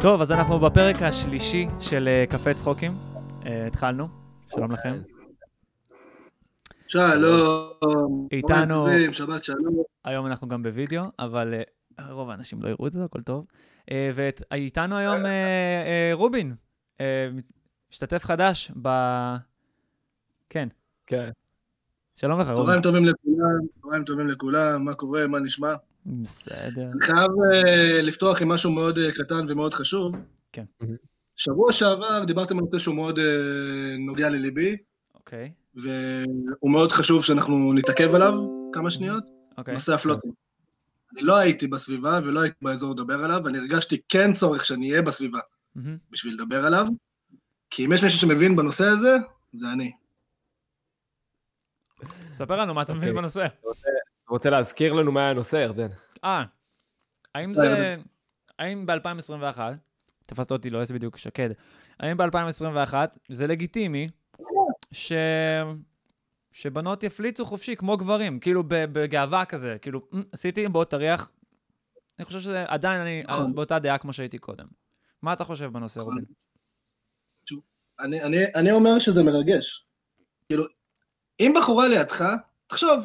טוב, אז אנחנו בפרק השלישי של אה, קפה צחוקים. אה, התחלנו, שלום לכם. שלום. איתנו- שבת שלום. היום אנחנו גם בווידאו, אבל אה, רוב האנשים לא יראו את זה, הכל טוב. ואיתנו היום רובין, משתתף חדש ב... כן, כן. שלום לך, רובין. צהריים טובים לכולם, צהריים טובים לכולם, מה קורה, מה נשמע? בסדר. אני חייב אה, לפתוח עם משהו מאוד אה, קטן ומאוד חשוב. כן. שבוע שעבר דיברתם על נושא שהוא מאוד אה, נוגע לליבי, אוקיי, והוא מאוד חשוב שאנחנו נתעכב עליו כמה שניות. אוקיי. נושא הפלוטים. אני לא הייתי בסביבה ולא הייתי באזור לדבר עליו, ואני הרגשתי כן צורך שאני אהיה בסביבה מהמם. בשביל לדבר עליו, כי אם יש מישהו שמבין בנושא הזה, זה אני. ספר לנו מה אתה מבין אוקיי. בנושא. רוצה להזכיר לנו מה הנושא, ירדן? אה, האם לא, זה... האם ב-2021, תפסת אותי, לא איזה בדיוק שקד, האם ב-2021 זה לגיטימי ש... שבנות יפליצו חופשי כמו גברים, כאילו בגאווה כזה, כאילו, "מ, עשיתי, בוא תריח. אני חושב שזה עדיין אני נכון. באותה דעה כמו שהייתי קודם. מה אתה חושב בנושא, נכון. אני, אני, אני אומר שזה מרגש. כאילו, אם בחורה לידך, תחשוב,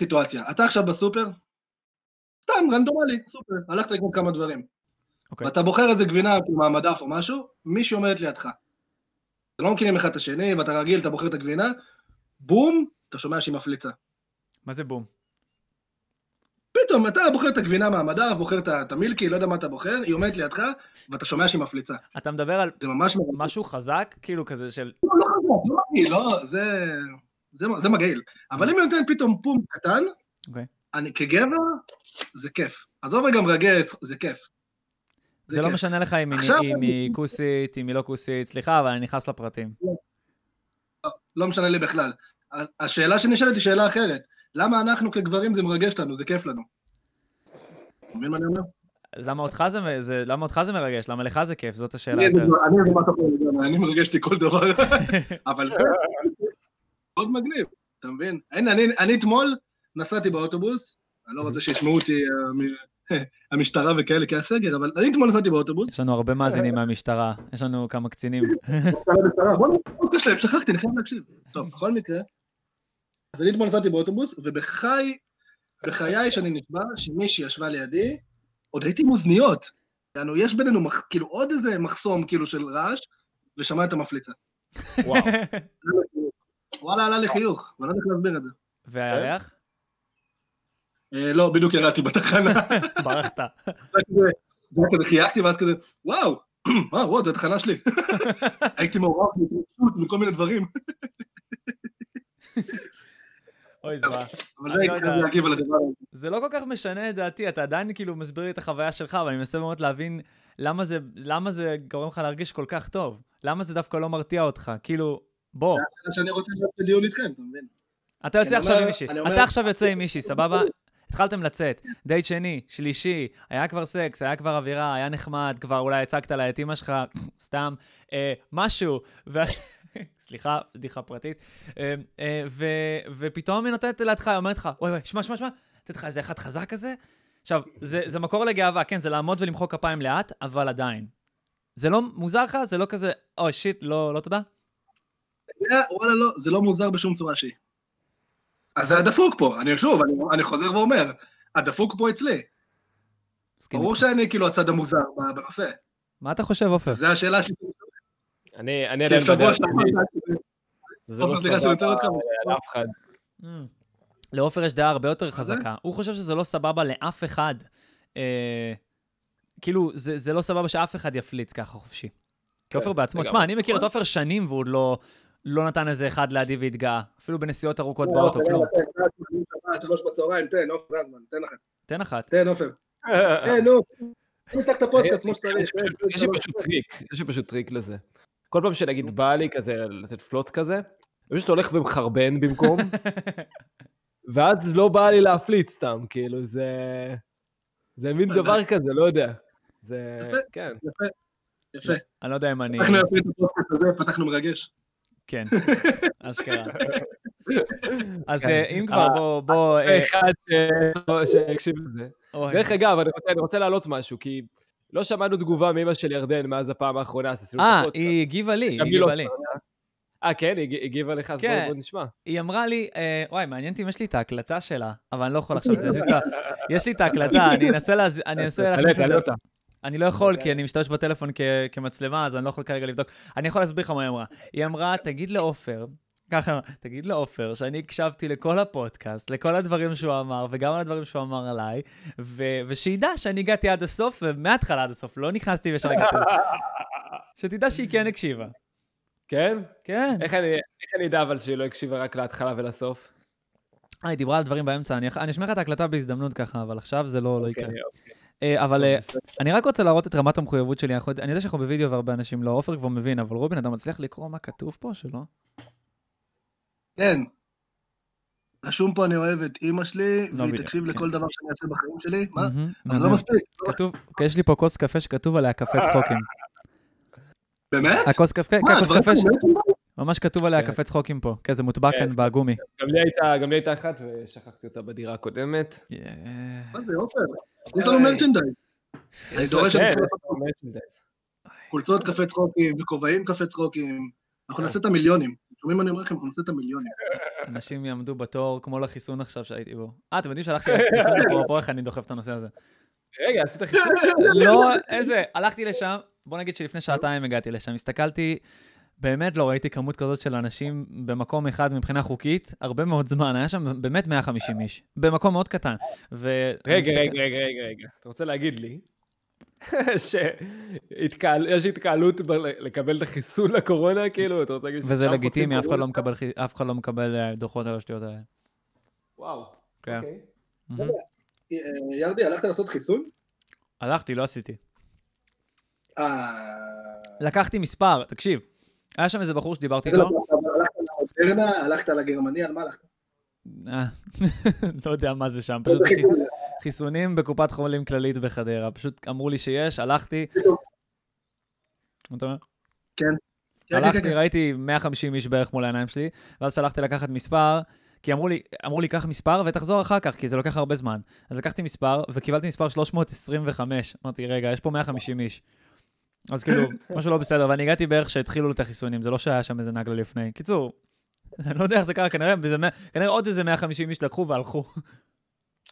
סיטואציה, אתה עכשיו בסופר, סתם, רנדומלי, סופר, הלכת לקנות כמה דברים, אוקיי. ואתה בוחר איזה גבינה מהמדף או משהו, מישהי עומדת לידך. אתם לא מכירים אחד את השני, ואתה רגיל, אתה בוחר את הגבינה, בום, אתה שומע שהיא מפליצה. מה זה בום? פתאום אתה בוחר את הגבינה מהמדף, בוחר את המילקי, לא יודע מה אתה בוחר, היא עומדת לידך, ואתה שומע שהיא מפליצה. אתה מדבר על זה ממש. משהו חזק, כאילו כזה של... לא, לא חזק, לא לא, זה, זה, זה מגעיל. אבל אם אני נותן פתאום פום קטן, אוקיי. אני כגבר, זה כיף. עזוב רגע מרגש, זה כיף. זה לא כיף. משנה לך אם היא- אני- כוסית, אם היא לא כוסית, סליחה, אבל אני נכנס לפרטים. לא משנה לי בכלל. השאלה שנשאלת היא שאלה אחרת. למה אנחנו כגברים זה מרגש לנו, זה כיף לנו? מבין מה אני אומר? אז למה אותך זה, זה, למה אותך זה מרגש? למה לך זה כיף? זאת השאלה אני. אני אני מרגש אותי כל דבר. אבל זה מאוד מגניב, אתה מבין? הנה, אני- אני אתמול נסעתי באוטובוס, אני לא רוצה שישמעו אותי אה, המשטרה וכאלה כי הסגר, אבל אני אתמול נסעתי באוטובוס, יש לנו הרבה מאזינים מהמשטרה, יש לנו כמה קצינים. בוא נקרא שלהם, שכחתי, אני חייב להקשיב. טוב, בכל מקרה, אז אני אתמול נסעתי באוטובוס, ובחיי, בחיי שאני נשבע שמישהי ישבה לידי, עוד הייתי עם אוזניות. יענו, יש בינינו כאילו עוד איזה מחסום כאילו של רעש, ושמע את המפליצה. וואו. וואלה, עלה לי חיוך, ואני לא יודע איך להסביר את זה. והירח? אה, לא, בדיוק ירדתי בתחנה. ברחת. זה כזה- חייגתי, ואז כזה, וואו, וואו, וואו, זו התחנה שלי. הייתי מעורב בהתרגשות מכל מיני דברים. אוי זוועה. אבל זה לא. חייב להגיב על הדבר הזה. זה לא כל כך משנה את דעתי, אתה עדיין כאילו מסביר לי את החוויה שלך, אבל אני מנסה באמת להבין למה זה, למה זה גורם לך להרגיש כל כך טוב. למה זה דווקא לא מרתיע אותך? כאילו, בוא, זה שאני רוצה להיות בדיון איתכם, אתה מבין? אתה יוצא אני עכשיו עם מישהי. אתה עכשיו יוצא עם מישהי, סבבה? התחלתם לצאת, דייט שני, שלישי, היה כבר סקס, היה כבר אווירה, היה נחמד, כבר אולי הצגת לה את אימא שלך, סתם, אה, משהו, ו... סליחה, בדיחה פרטית. אה, אה, ו... ופתאום היא נותנת לידך, היא אומרת לך, אוי, אוי, שמע, שמע, שמע, נותנת לך איזה אחד חזק כזה. עכשיו, זה, זה מקור לגאווה, כן, זה לעמוד ולמחוא כפיים לאט, אבל עדיין. זה לא מוזר לך? זה לא כזה, אוי, שיט, לא, לא תודה? זה- וואלה, לא, זה לא מוזר בשום צורה שהיא. אז זה הדפוק פה, אני שוב, אני- אני חוזר ואומר, הדפוק פה אצלי. מסכים ברור. שאני כאילו הצד המוזר בנושא. מה אתה חושב, עופר? זו השאלה שלי. אני אני כי עדיין שבוע בדרך שעבר, שלי, זה לא סבבה לאף אחד. Mm. לעופר יש דעה הרבה יותר? חזקה. הוא חושב שזה לא סבבה לאף אחד. אה, כאילו, זה, זה לא סבבה שאף אחד יפליץ ככה חופשי. כי כן, עופר בעצמו. תשמע, אני מכיר את עופר שנים והוא עוד לא, לא נתן איזה אחד לידי והתגאה. אפילו בנסיעות ארוכות לא, באוטו, כלום. שלוש בצהריים, תן, עופר, זה הזמן, תן לכם. תן אחת. תן, עופר. תן, נו. נפתח את הפודקאסט כמו שצריך. יש לי פשוט טריק, יש לי פשוט טריק לזה. כל פעם שנגיד בא לי כזה לתת פלוץ כזה, אני פשוט הולך ומחרבן במקום, ואז לא בא לי להפליץ סתם, כאילו זה... זה מין דבר כזה, לא יודע. זה... כן. יפה, יפה. אני לא יודע אם אני... אנחנו יפה את הפודקאסט הזה, פתחנו מרגש. כן, אשכרה. אז כן. אה, אם כבר, בוא... בוא אה, אחד ש- שהקשיב לזה. דרך אגב, אני רוצה, אני רוצה להעלות משהו, כי לא שמענו תגובה מאמא של ירדן מאז הפעם האחרונה, אז עשינו אה. היא הגיבה לי, היא לא הגיבה לי. אה, כן? היא הג- הגיבה לך, אז בוא כן. נשמע. היא אמרה לי, אה, וואי, מעניין אותי אם יש לי את ההקלטה שלה, אבל אני לא יכול עכשיו. יש לי את ההקלטה, אני אנסה תעלה, להכניס את זה. אני לא יכול, כי אני משתמש בטלפון כ- כמצלמה, אז אני לא יכול כרגע לבדוק. אני יכול להסביר לך מה היא אמרה. היא אמרה, תגיד לעופר, ככה, תגיד לעופר שאני הקשבתי לכל הפודקאסט, לכל הדברים שהוא אמר, וגם על הדברים שהוא אמר עליי, ו- ושידע שאני הגעתי עד הסוף, ומההתחלה עד הסוף, לא נכנסתי וישר הגעתי. שתדע שהיא כן הקשיבה. כן? כן. איך אני איך אני אדע אבל שהיא לא הקשיבה רק להתחלה ולסוף? אה, היא דיברה על דברים באמצע, אני אני אשמיע לך את ההקלטה בהזדמנות ככה, אבל עכשיו זה לא לא יקרה. אוקיי, אוקיי. אבל אה, בסדר. אני רק רוצה להראות את רמת המחויבות שלי. אני יודע שאנחנו בווידאו והרבה אנשים לא, עופר כבר מבין, אבל רובין, אתה מצליח לקרוא מה כתוב פה שלא? כן. רשום פה אני אוהב את אימא שלי, לא והיא תקשיב כן. לכל דבר שאני אעשה בחיים שלי. מה? אבל זה לא. מספיק. כתוב, יש לי פה כוס קפה שכתוב עליה קפה צחוקים. באמת? הכוס קפה, כן, מה, כוס דברים קפה, ש-? ממש כתוב עליה כן. קפה צחוקים פה. כן, זה מוטבע כן. כאן בגומי. גם לי הייתה- גם לי הייתה אחת ושכחתי אותה בדירה הקודמת. אה, מה זה, עופר? יש לנו מרצ'נדייז. אני דורש כן, יש לנו מרצ'נדייז. חולצות קפה צחוקים, וכובעים קפה צחוקים. אנחנו נעשה את המיליונים. שומעים אני אומר לכם? אנחנו נעשה את המיליונים. אנשים יעמדו בתור כמו לחיסון עכשיו שהייתי בו. אה, אתם יודעים שהלכתי לעשות חיסון אפרופו איך אני דוחף את הנושא הזה. רגע, עשית חיסון? לא, איזה, הלכתי לשם, בוא נגיד שלפני שעתיים הגעתי לשם, הסתכלתי, באמת לא ראיתי כמות כזאת של אנשים במקום אחד מבחינה חוקית, הרבה מאוד זמן, היה שם באמת 150 איש, במקום מאוד קטן. ו... רגע, רגע, רגע, רגע, רגע. אתה רוצה להגיד לי שיש התקהלות ב- לקבל את החיסון לקורונה, כאילו? אתה רוצה להגיד וזה ששם לגיטימי, חוטפים אף אחד לא? מקבל, אף אחד לא מקבל אה, דוחות על השטויות האלה. וואו. כן. אוקיי. אה, ירדי, הלכת לעשות חיסון? הלכתי, לא עשיתי. אה... לקחתי מספר, תקשיב, היה שם איזה בחור שדיברתי איזה איתו, הלכת לגרמני, על מה הלכת? אה, לא יודע מה זה שם, פשוט חי- חיסונים בקופת חולים כללית בחדרה, פשוט אמרו לי שיש, הלכתי, מה אתה אומר? כן, כן, הלכתי, כן. ראיתי 150 איש בערך מול העיניים שלי, ואז שלחתי לקחת מספר, כי אמרו לי, אמרו לי, קח מספר ותחזור אחר כך, כי זה לוקח הרבה זמן. אז לקחתי מספר, וקיבלתי מספר 325. אמרתי, רגע, יש פה 150 איש. אז כאילו, משהו לא בסדר, ואני הגעתי בערך שהתחילו את החיסונים, זה לא שהיה שם איזה נגלה לפני. קיצור, אני לא יודע איך זה קרה, כנראה, וזה מאה- כנראה עוד איזה 150 איש לקחו והלכו.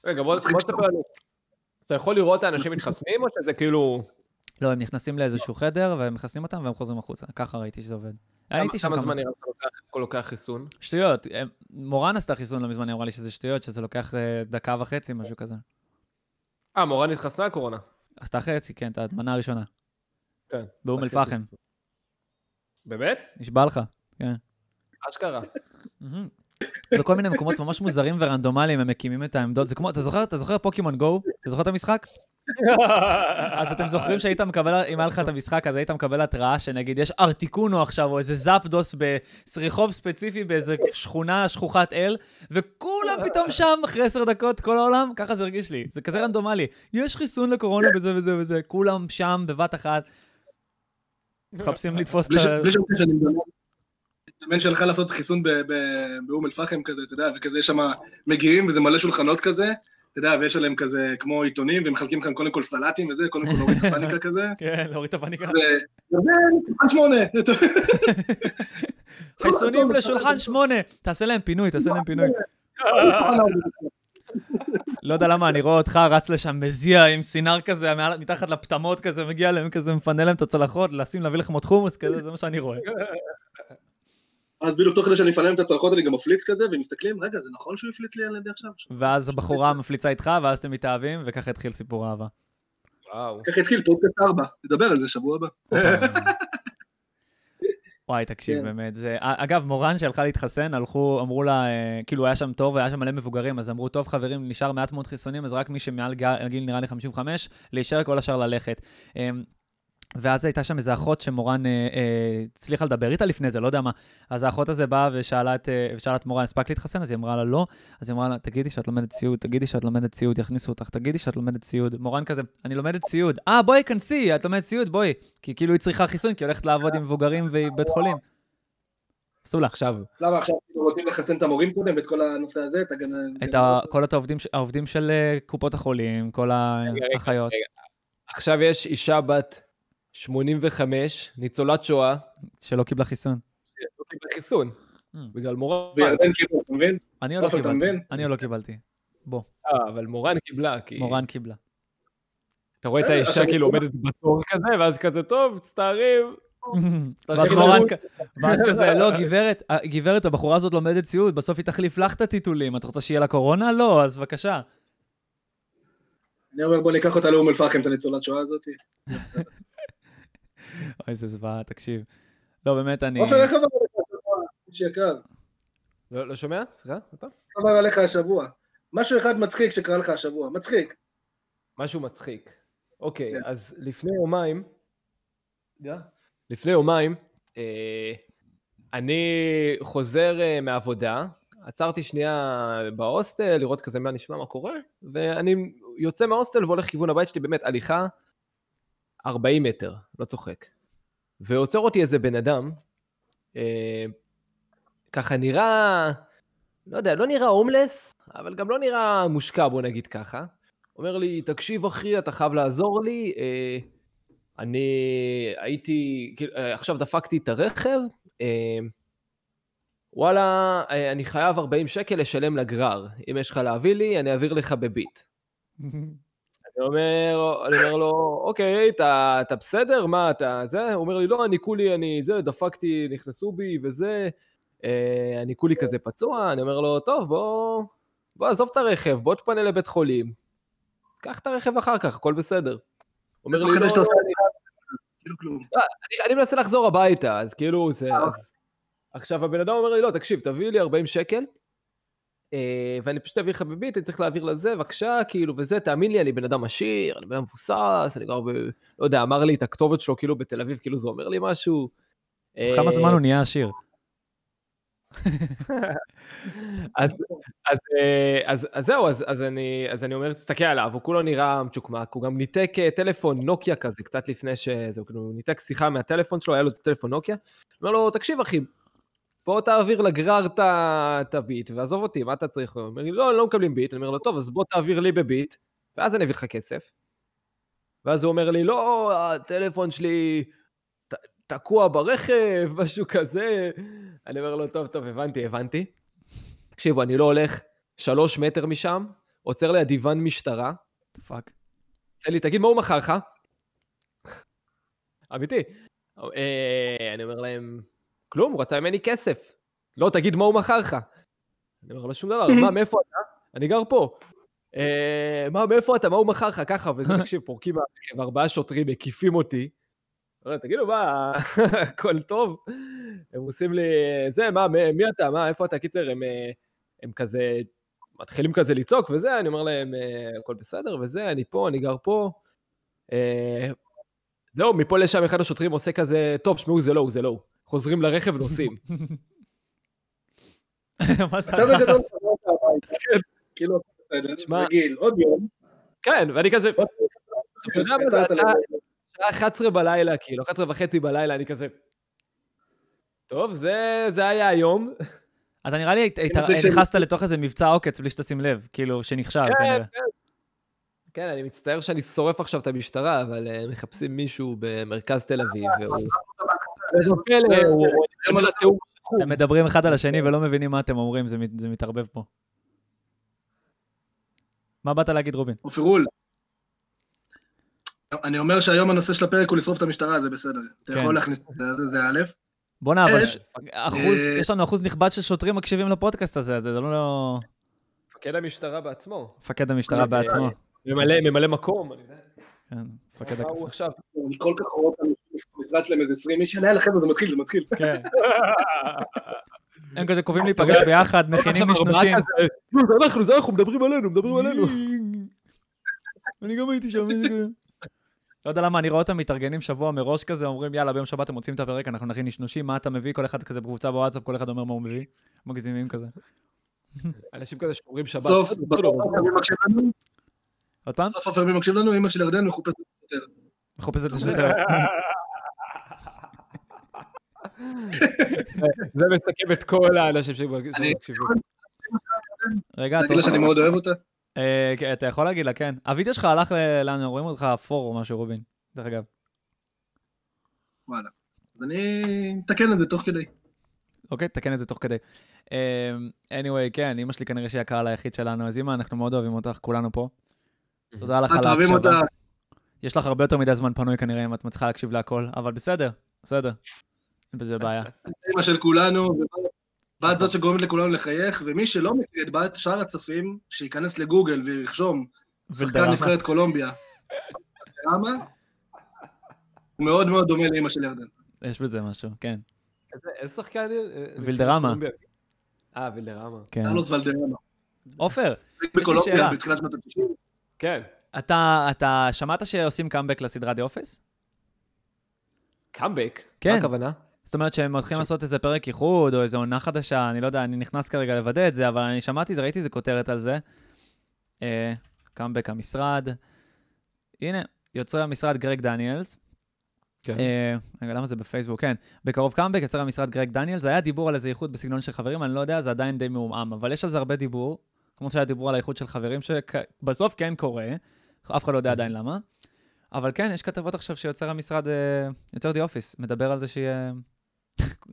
רגע, בוא תספר לנו. אתה יכול לראות את האנשים מתחסנים, או שזה כאילו... לא, הם נכנסים לאיזשהו חדר, והם מכסים אותם, והם חוזרים החוצה. ככה ראיתי שזה עובד. הייתי שם כמה כמה... זמן נראה לך לוקח- חיסון? שטויות. מורן עשתה חיסון לא מזמן, היא אמרה לי שזה שטויות, שזה לוקח אה, דקה וחצי, משהו כזה. אה, מורן התחסנה קורונה. עשתה חצי, כן, את המנה הראשונה. כן. באום אל-פחם. באמת? נשבע לך. אשכרה. מהמם. בכל מיני מקומות ממש מוזרים ורנדומליים הם מקימים את העמדות. זה כמו, אתה זוכר, אתה זוכר פוקימון גו? אתה זוכר את המשחק? אז אתם זוכרים שהיית מקבל, אם היה לך את המשחק, אז היית מקבל התראה שנגיד יש ארטיקונו עכשיו, או איזה זאפדוס ברחוב ספציפי באיזה שכונה שכוחת אל, וכולם פתאום שם אחרי עשר דקות, כל העולם, ככה זה הרגיש לי. זה כזה רנדומלי. יש חיסון לקורונה בזה וזה וזה, כולם שם בבת אחת. מחפשים לתפוס את ה... בלי שום קשר, אני מדמיין שהלכה לעשות חיסון באום אל-פחם כזה, אתה יודע, וכזה יש שם מגיעים וזה מלא שולחנות כזה, אתה יודע, ויש עליהם כזה כמו עיתונים, ומחלקים כאן קודם כל סלטים וזה, קודם כל להוריד את הפאניקה כזה. כן, להוריד את הפאניקה. שולחן שמונה. חיסונים לשולחן שמונה. תעשה להם פינוי, תעשה להם פינוי. לא יודע למה, אני רואה אותך רץ לשם מזיע עם סינר כזה, מעל- מתחת לפטמות כזה, מגיע להם כזה, מפנה להם את הצלחות, לשים, להביא לכם עוד חומוס כזה, זה מה שאני רואה. אז בדיוק תוך כדי שאני מפנה להם את הצלחות אני גם מפליץ כזה, והם מסתכלים, רגע, זה נכון שהוא הפליץ לי על ידי עכשיו? ואז הבחורה מפליצה איתך, ואז אתם מתאהבים, וככה התחיל סיפור אהבה. וואו. ככה התחיל פודקאסט 4, נדבר על זה שבוע הבא. וואי, תקשיב, כן. באמת, זה... אגב, מורן שהלכה להתחסן, הלכו, אמרו לה, אה, כאילו, היה שם טוב, היה שם מלא מבוגרים, אז אמרו, טוב, חברים, נשאר מעט מאוד חיסונים, אז רק מי שמעל גיל, נראה לי 55, להישאר כל השאר ללכת. אה, ואז הייתה שם איזה אחות שמורן אה, אה, הצליחה לדבר איתה לפני זה, לא יודע מה. אז האחות הזה באה ושאלה את, אה, ושאלה את מורן, הספקת להתחסן? אז היא אמרה לה, לא. אז היא אמרה לה, תגידי שאת לומדת ציוד, תגידי שאת לומדת ציוד, יכניסו אותך, תגידי שאת לומדת ציוד. מורן כזה, אני לומדת ציוד. אה, בואי, כנסי, את לומדת ציוד, בואי. כי כאילו היא צריכה חיסון, כי היא הולכת לעבוד עם מבוגרים ובית חולים. עשו לה. עכשיו. למה עכשיו רוצים לחסן את המורים קודם, את כל הנושא הזה, את הגנה... את ה, כל העובדים, העובדים של אה, קופות החולים, כל האחיות. עכשיו יש אישה בת 85, ניצולת שואה, שלא קיבלה חיסון. לא קיבלה חיסון, Mm. בגלל מורן. בירדן כאילו, אתה מבין? אני עוד לא אתה קיבלתי. אני עוד לא קיבלתי. בוא, אה, אבל מורן קיבלה, כי... מורן קיבלה. אתה רואה את אה, האישה כאילו עומדת בתור כזה, ואז כזה, טוב, מצטערים. ואז תרחיב מורן, כזה, לא, גברת, אה, גברת, הבחורה הזאת לומדת סיעוד, בסוף היא תחליף לך את הטיטולים. את רוצה שיהיה לה קורונה? לא, אז בבקשה. אני אומר בוא ניקח אותה לאום אל-פחם, את הניצולת שואה הזאת. אוי, איזה זוועה, תקשיב. לא, באמת, אני... עופר, איך עבר עליך השבוע? איש יקר. לא לא שומע? סליחה? איך עבר עליך השבוע? משהו אחד מצחיק שקרה לך השבוע. מצחיק. משהו מצחיק. אוקיי, כן. אז לפני יומיים, לפני יומיים, אה, אני חוזר אה, מהעבודה, עצרתי שנייה בהוסטל, לראות כזה מה נשמע, מה קורה, ואני יוצא מההוסטל והולך לכיוון הבית שלי, באמת, הליכה 40 מטר, לא צוחק. ועוצר אותי איזה בן אדם, אה, ככה נראה, לא יודע, לא נראה הומלס, אבל גם לא נראה מושקע, בוא נגיד ככה. אומר לי, תקשיב אחי, אתה חייב לעזור לי, אה, אני הייתי, כאילו, אה, עכשיו דפקתי את הרכב, אה, וואלה, אה, אני חייב 40 שקל לשלם לגרר. אם יש לך להביא לי, אני אעביר לך בביט. אני אומר, אני אומר לו, אוקיי, אתה, אתה בסדר? מה, אתה זה? הוא אומר לי, לא, אני כולי, אני זה, דפקתי, נכנסו בי וזה, אה, אני כולי כזה פצוע. אני אומר לו, טוב, בוא, בוא, עזוב את הרכב, בוא תפנה לבית חולים. קח את הרכב אחר כך, הכל בסדר. אומר לי, לא, עושה לא, כאילו כלום. אני, אני מנסה לחזור הביתה, אז כאילו זה... אז... עכשיו הבן אדם אומר לי, לא, תקשיב, תביא לי 40 שקל, אה, ואני פשוט אעביר לך בביט, אני צריך להעביר לזה, בבקשה, כאילו, וזה, תאמין לי, אני בן אדם עשיר, אני בן אדם מבוסס, אני גר ב... לא יודע, אמר לי את הכתובת שלו, כאילו, בתל אביב, כאילו, זה אומר לי משהו. כמה אה, זמן הוא נהיה עשיר? אז, אז, אה, אז, אז זהו, אז, אז, אני, אז אני אומר, תסתכל עליו, הוא כולו נראה מצ'וקמק, הוא גם ניתק אה, טלפון נוקיה כזה, קצת לפני שזה, הוא כאילו הוא ניתק שיחה מהטלפון שלו, היה לו את הטלפון נוקיה. אומר לו, תקשיב אחי, בוא תעביר לגרר את הביט, ועזוב אותי, מה אתה צריך? הוא אומר לי, לא, לא מקבלים ביט. אני אומר לו, טוב, אז בוא תעביר לי בביט, ואז אני אביא לך כסף. ואז הוא אומר לי, לא, הטלפון שלי ת- תקוע ברכב, משהו כזה. אני אומר לו, טוב, טוב, הבנתי, הבנתי. תקשיבו, אני לא הולך שלוש מטר משם, עוצר לידי ואן משטרה, fuck. עושה לי, תגיד, מה הוא מכר לך? אמיתי. אה, אני אומר להם, כלום, הוא רצה ממני כסף. לא, תגיד, מה הוא מכר לך? אני אומר לו, שום דבר, מה, מאיפה אתה? אני גר פה. "אה, מה, מאיפה אתה? מה הוא מכר לך? ככה, וזה, תקשיב, פורקים מהרכב, ארבעה שוטרים מקיפים אותי. תגידו, מה, הכל טוב? הם עושים לי, זה, מה, מי אתה? מה, איפה אתה? קיצר, הם, אה, הם כזה, מתחילים כזה לצעוק וזה, אני אומר להם, אה, הכל בסדר, וזה, אני פה, אני גר פה. זהו, מפה לשם אחד השוטרים עושה כזה, טוב, שמעו, זה לא הוא, זה לא הוא. חוזרים לרכב ונוסעים. מה זה אתה בגדול? חזרת הביתה. כאילו, בסדר, תשמע- רגיל, עוד יום. כן, ואני כזה, אתה יודע מה זה. שעה 11 בלילה, כאילו, 11 וחצי בלילה, אני כזה... טוב, זה, היה היום. אתה נראה לי נכנסת לתוך איזה מבצע עוקץ בלי שתשים לב, כאילו, שנכשל כן. כן. כן, אני מצטער שאני שורף עכשיו את המשטרה, אבל אה, מחפשים מישהו במרכז תל אביב, והוא... אתם מדברים אחד על השני ולא מבינים מה אתם אומרים, זה מת- זה מתערבב פה. מה באת להגיד, רובין? אופרול. אני אומר שהיום הנושא של הפרק הוא לשרוף את המשטרה, זה בסדר. אתה כן. יכול להכניס את זה, זה א'. בואנה, אבל אה, אחוז, אה, יש לנו אחוז נכבד של שוטרים מקשיבים לפודקאסט הזה, זה לא מפקד המשטרה בעצמו. מפקד המשטרה אה, בעצמו. ממלא, ממלא מקום. אני יודע. כן, מפקד מה הוא הכפר. עכשיו? אני כל כך רואה אותם במשרד שלהם איזה 20 איש, יאללה חבר'ה, זה מתחיל, זה מתחיל. כן. הם כזה קובעים להיפגש ביחד, מכינים עכשיו ארבעה נשנושים. כזה, "נו, זה אנחנו, זה אנחנו, מדברים עלינו, מדברים עלינו. אני גם הייתי שם. לא יודע למה, אני רואה אותם מתארגנים שבוע מראש כזה, אומרים, יאללה, ביום שבת הם מוצאים את הפרק, אנחנו נכין נשנושים, מה אתה מביא? כל אחד כזה בקבוצה בוואטסאפ, כל אחד אומר מה הוא מביא. מגזימים כזה. אנשים כזה שאומרים שבת. בסוף, בסדר, בסוף בסדר. עופר מי מקשיב לנו? עוד פעם? בסוף עופר מי מקשיב לנו? אמא של ירדן מחופשת יותר. מחופשת לשוטר. זה מסכם את כל האנשים שמקשיבים. רגע, עצור לה שאני. מאוד אוהב אותה? אה, כן, אתה יכול להגיד לה, כן. הווידאו שלך הלך. לאן, רואים אותך אפור או משהו, רובין, דרך אגב. וואלה. אז אני אתקן את זה תוך כדי. אוקיי, תקן את זה תוך כדי. אה, anyway, כן, אמא שלי כנראה שהיא הקהל היחיד שלנו, אז אמא, אנחנו מאוד אוהבים אותך, כולנו פה. תודה לך על ההקשבה. יש לך הרבה יותר מדי זמן פנוי כנראה, אם את מצליחה להקשיב להכל, אבל בסדר, בסדר. בזה בעיה. אמא של כולנו, בת זאת שגורמת לכולנו לחייך, ומי שלא מכיר את בת שאר הצופים, שייכנס לגוגל וירשום שחקן. נבחרת קולומביה. למה? הוא מאוד מאוד דומה לאמא של ירדן. יש בזה משהו, כן. איזה- שחקן? ולדרמה. אה, ולדרמה. כן. קרלוס ולדרמה. עופר, בקולומביה שאלה. בתחילת שנות ה-90. כן. אתה, אתה שמעת שעושים קאמבק לסדרה The Office? comeback? כן. מה הכוונה? זאת אומרת שהם הולכים לעשות איזה פרק איחוד, או איזו עונה חדשה, אני לא יודע, אני נכנס כרגע לוודא את זה, אבל אני שמעתי, זה, ראיתי איזה כותרת על זה. אה, קאמבק המשרד. הנה, יוצרי המשרד גרג דניאלס. כן. אה, רגע, למה זה בפייסבוק? כן. בקרוב קאמבק, יוצר המשרד גרג דניאלס. היה דיבור על איזה איחוד בסגנון של חברים, אני לא יודע, זה עדיין די מעומעם, אבל יש על זה הרבה דיבור, כמו שהיה דיבור על האיחוד של חברים, שבסוף כן קורה, אף אחד לא יודע עדיין למה. אבל כן, יש כתבות עכשיו שיוצר המשרד, אה, יוצר די אופיס, מדבר על זה שיהיה...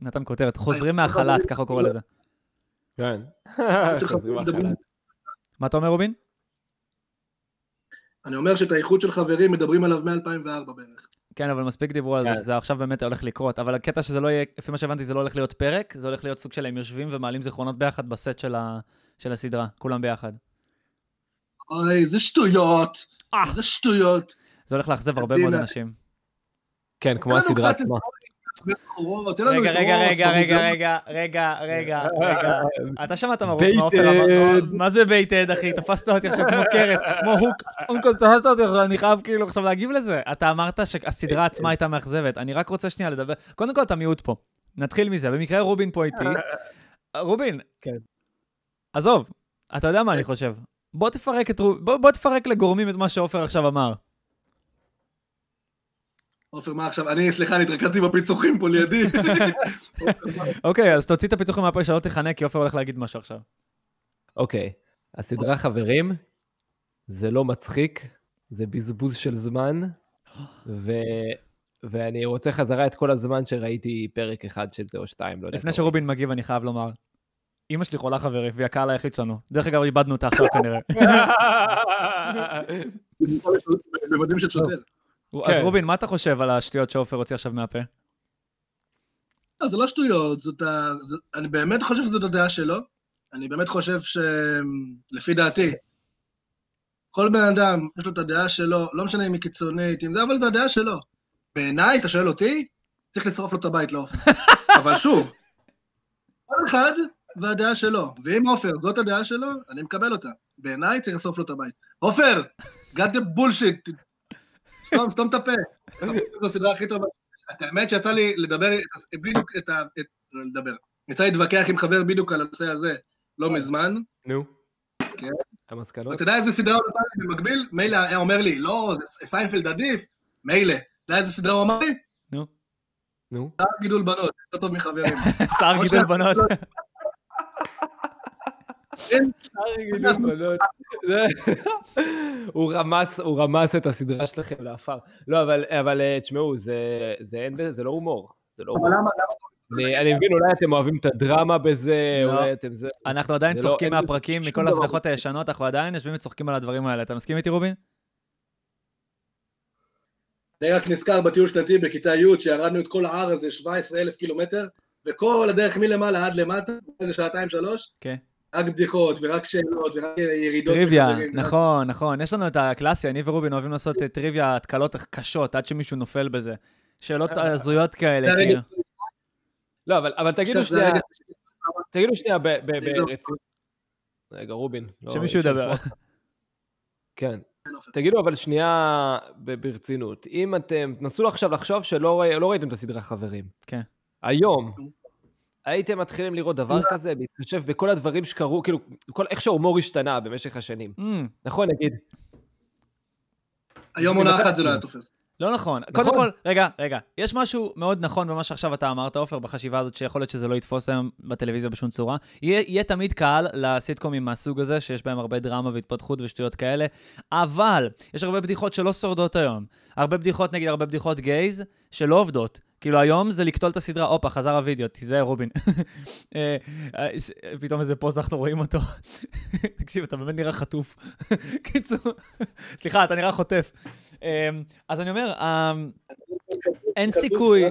נתן כותרת, חוזרים מהחל"ת, ככה הוא קורא לזה. כן. חוזרים מהחל"ת. מה אתה אומר, רובין? אני אומר שאת האיחוד של חברים מדברים עליו מ-2004 בערך. כן, אבל מספיק דיברו על זה, כן. שזה עכשיו באמת הולך לקרות. אבל הקטע שזה לא יהיה, לפי מה שהבנתי, זה לא הולך להיות פרק, זה הולך להיות סוג של הם יושבים ומעלים זיכרונות ביחד בסט של, הסדרה, כולם ביחד. אוי, איזה שטויות. אה. איזה שטויות. זה הולך לאכזב הרבה מאוד. אנשים. כן, כמו הסדרה עצמה. רגע, רגע, רגע, רגע. רגע, רגע, רגע, רגע. אתה שמעת מה baited. מה עופר אמר? מה זה baited, אחי? תפסת אותי עכשיו כמו קרס, כמו hook. אונקל, תפסת אותי עכשיו, אני חייב כאילו עכשיו להגיב לזה. אתה אמרת שהסדרה עצמה הייתה מאכזבת. אני רק רוצה שנייה לדבר. קודם כל, אתה מיעוט פה. נתחיל מזה. במקרה רובין פה איתי. רובין. כן. עזוב, אתה יודע מה אני חושב. בוא תפרק את רו- בוא בוא תפרק לגורמים את מה שעופר עכשיו אמר. עופר, מה עכשיו? אני, סליחה, אני התרכזתי בפיצוחים פה לידי. אוקיי, אז תוציא את הפיתוחים מהפה שלא תחנה, כי עופר הולך להגיד משהו עכשיו. אוקיי, הסדרה חברים, זה לא מצחיק, זה בזבוז של זמן, ו... ואני רוצה חזרה את כל הזמן שראיתי פרק אחד של זה או שתיים, לא יודע. לפני. שרובין מגיב, אני חייב לומר. אמא שלי חולה חברי, והיא הקהל היחיד שלנו. דרך אגב, איבדנו אותה עכשיו כנראה. במדים של שוטר. אז כן. רובין, מה אתה חושב על השטויות שעופר הוציא עכשיו מהפה? לא, זה לא שטויות, זאת ה... זה... אני באמת חושב שזאת הדעה שלו. אני באמת חושב ש... לפי דעתי, כל בן אדם, יש לו את הדעה שלו, לא משנה אם היא קיצונית, אם זה, אבל זו הדעה שלו. בעיניי, אתה שואל אותי, צריך לשרוף לו את הבית לעופר. אבל שוב, כל אחד והדעה שלו. ואם עופר, זאת הדעה שלו, אני מקבל אותה. בעיניי צריך לשרוף לו את הבית. עופר, cut the bullshit. סתום, סתום את הפה. זו הסדרה הכי טובה. האמת שיצא לי לדבר בדיוק את ה... לדבר. יצא לי להתווכח עם חבר בדיוק על הנושא הזה לא מזמן. נו. כן. המסקנות? ואתה יודע איזה סדרה הוא נתן לי במקביל? מילא היה אומר לי, לא, זה- סיינפלד עדיף. מילא. אתה יודע איזה סדרה הוא אמר לי? נו, נו. צער גידול בנות, יותר טוב מחברים. צער גידול. בנות. הוא רמס, הוא רמס את הסדרה שלכם לעפר. לא, אבל, אבל אה, תשמעו, זה, זה אין בזה, זה לא הומור. זה לא הומור. אני, מבין, אולי אתם אוהבים את הדרמה בזה, לא. אולי אתם זה... אנחנו עדיין לא- צוחקים מהפרקים, מכל. ההבטחות הישנות, אנחנו עדיין יושבים וצוחקים על הדברים האלה. אתה מסכים איתי, רובין? אני רק נזכר בטיול שנתי בכיתה י' שירדנו את כל ההר הזה, 17 אלף קילומטר, וכל הדרך מלמעלה עד למטה, איזה שעתיים שלוש, כן. רק בדיחות ורק שאלות ורק ירידות. טריוויה. נכון, נכון. יש לנו את הקלאסי, אני ורובין אוהבים לעשות אה, טריוויה, התקלות קשות, עד שמישהו נופל בזה. שאלות הזויות כאלה, זה הרגע- כאילו. לא, אבל, אבל תגידו שנייה, תגידו שנייה ב- ב- זה- ברצינות. רגע, רובין. לא, שמישהו ידבר. כן. תגידו אבל שנייה ב- ברצינות, אם אתם, תנסו עכשיו לחשוב שלא לא ראיתם את הסדרה חברים. כן. היום, הייתם מתחילים לראות דבר כזה, בהתחשב בכל הדברים שקרו, כאילו, כל, איך שההומור השתנה במשך השנים. Mm, נכון, נגיד, היום עונה אחת זה לא? היה תופס. לא נכון. קודם כל, רגע, רגע, יש משהו מאוד נכון במה שעכשיו אתה אמרת, עופר, בחשיבה הזאת, שיכול להיות שזה לא יתפוס היום בטלוויזיה בשום צורה. יהיה, יהיה תמיד קהל לסיטקומים מהסוג הזה, שיש בהם הרבה דרמה והתפתחות ושטויות כאלה, אבל יש הרבה בדיחות שלא שורדות היום. הרבה בדיחות, נגיד הרבה בדיחות גייז, שלא עובדות. כאילו היום זה לקטול את הסדרה, הופה, חזר הוידאו, תיזהר רובין. אה, אה, פתאום איזה פוז אנחנו רואים אותו. תקשיב, אתה באמת נראה חטוף. קיצור, סליחה, אתה נראה חוטף. אה, אז אני אומר, אין סיכוי,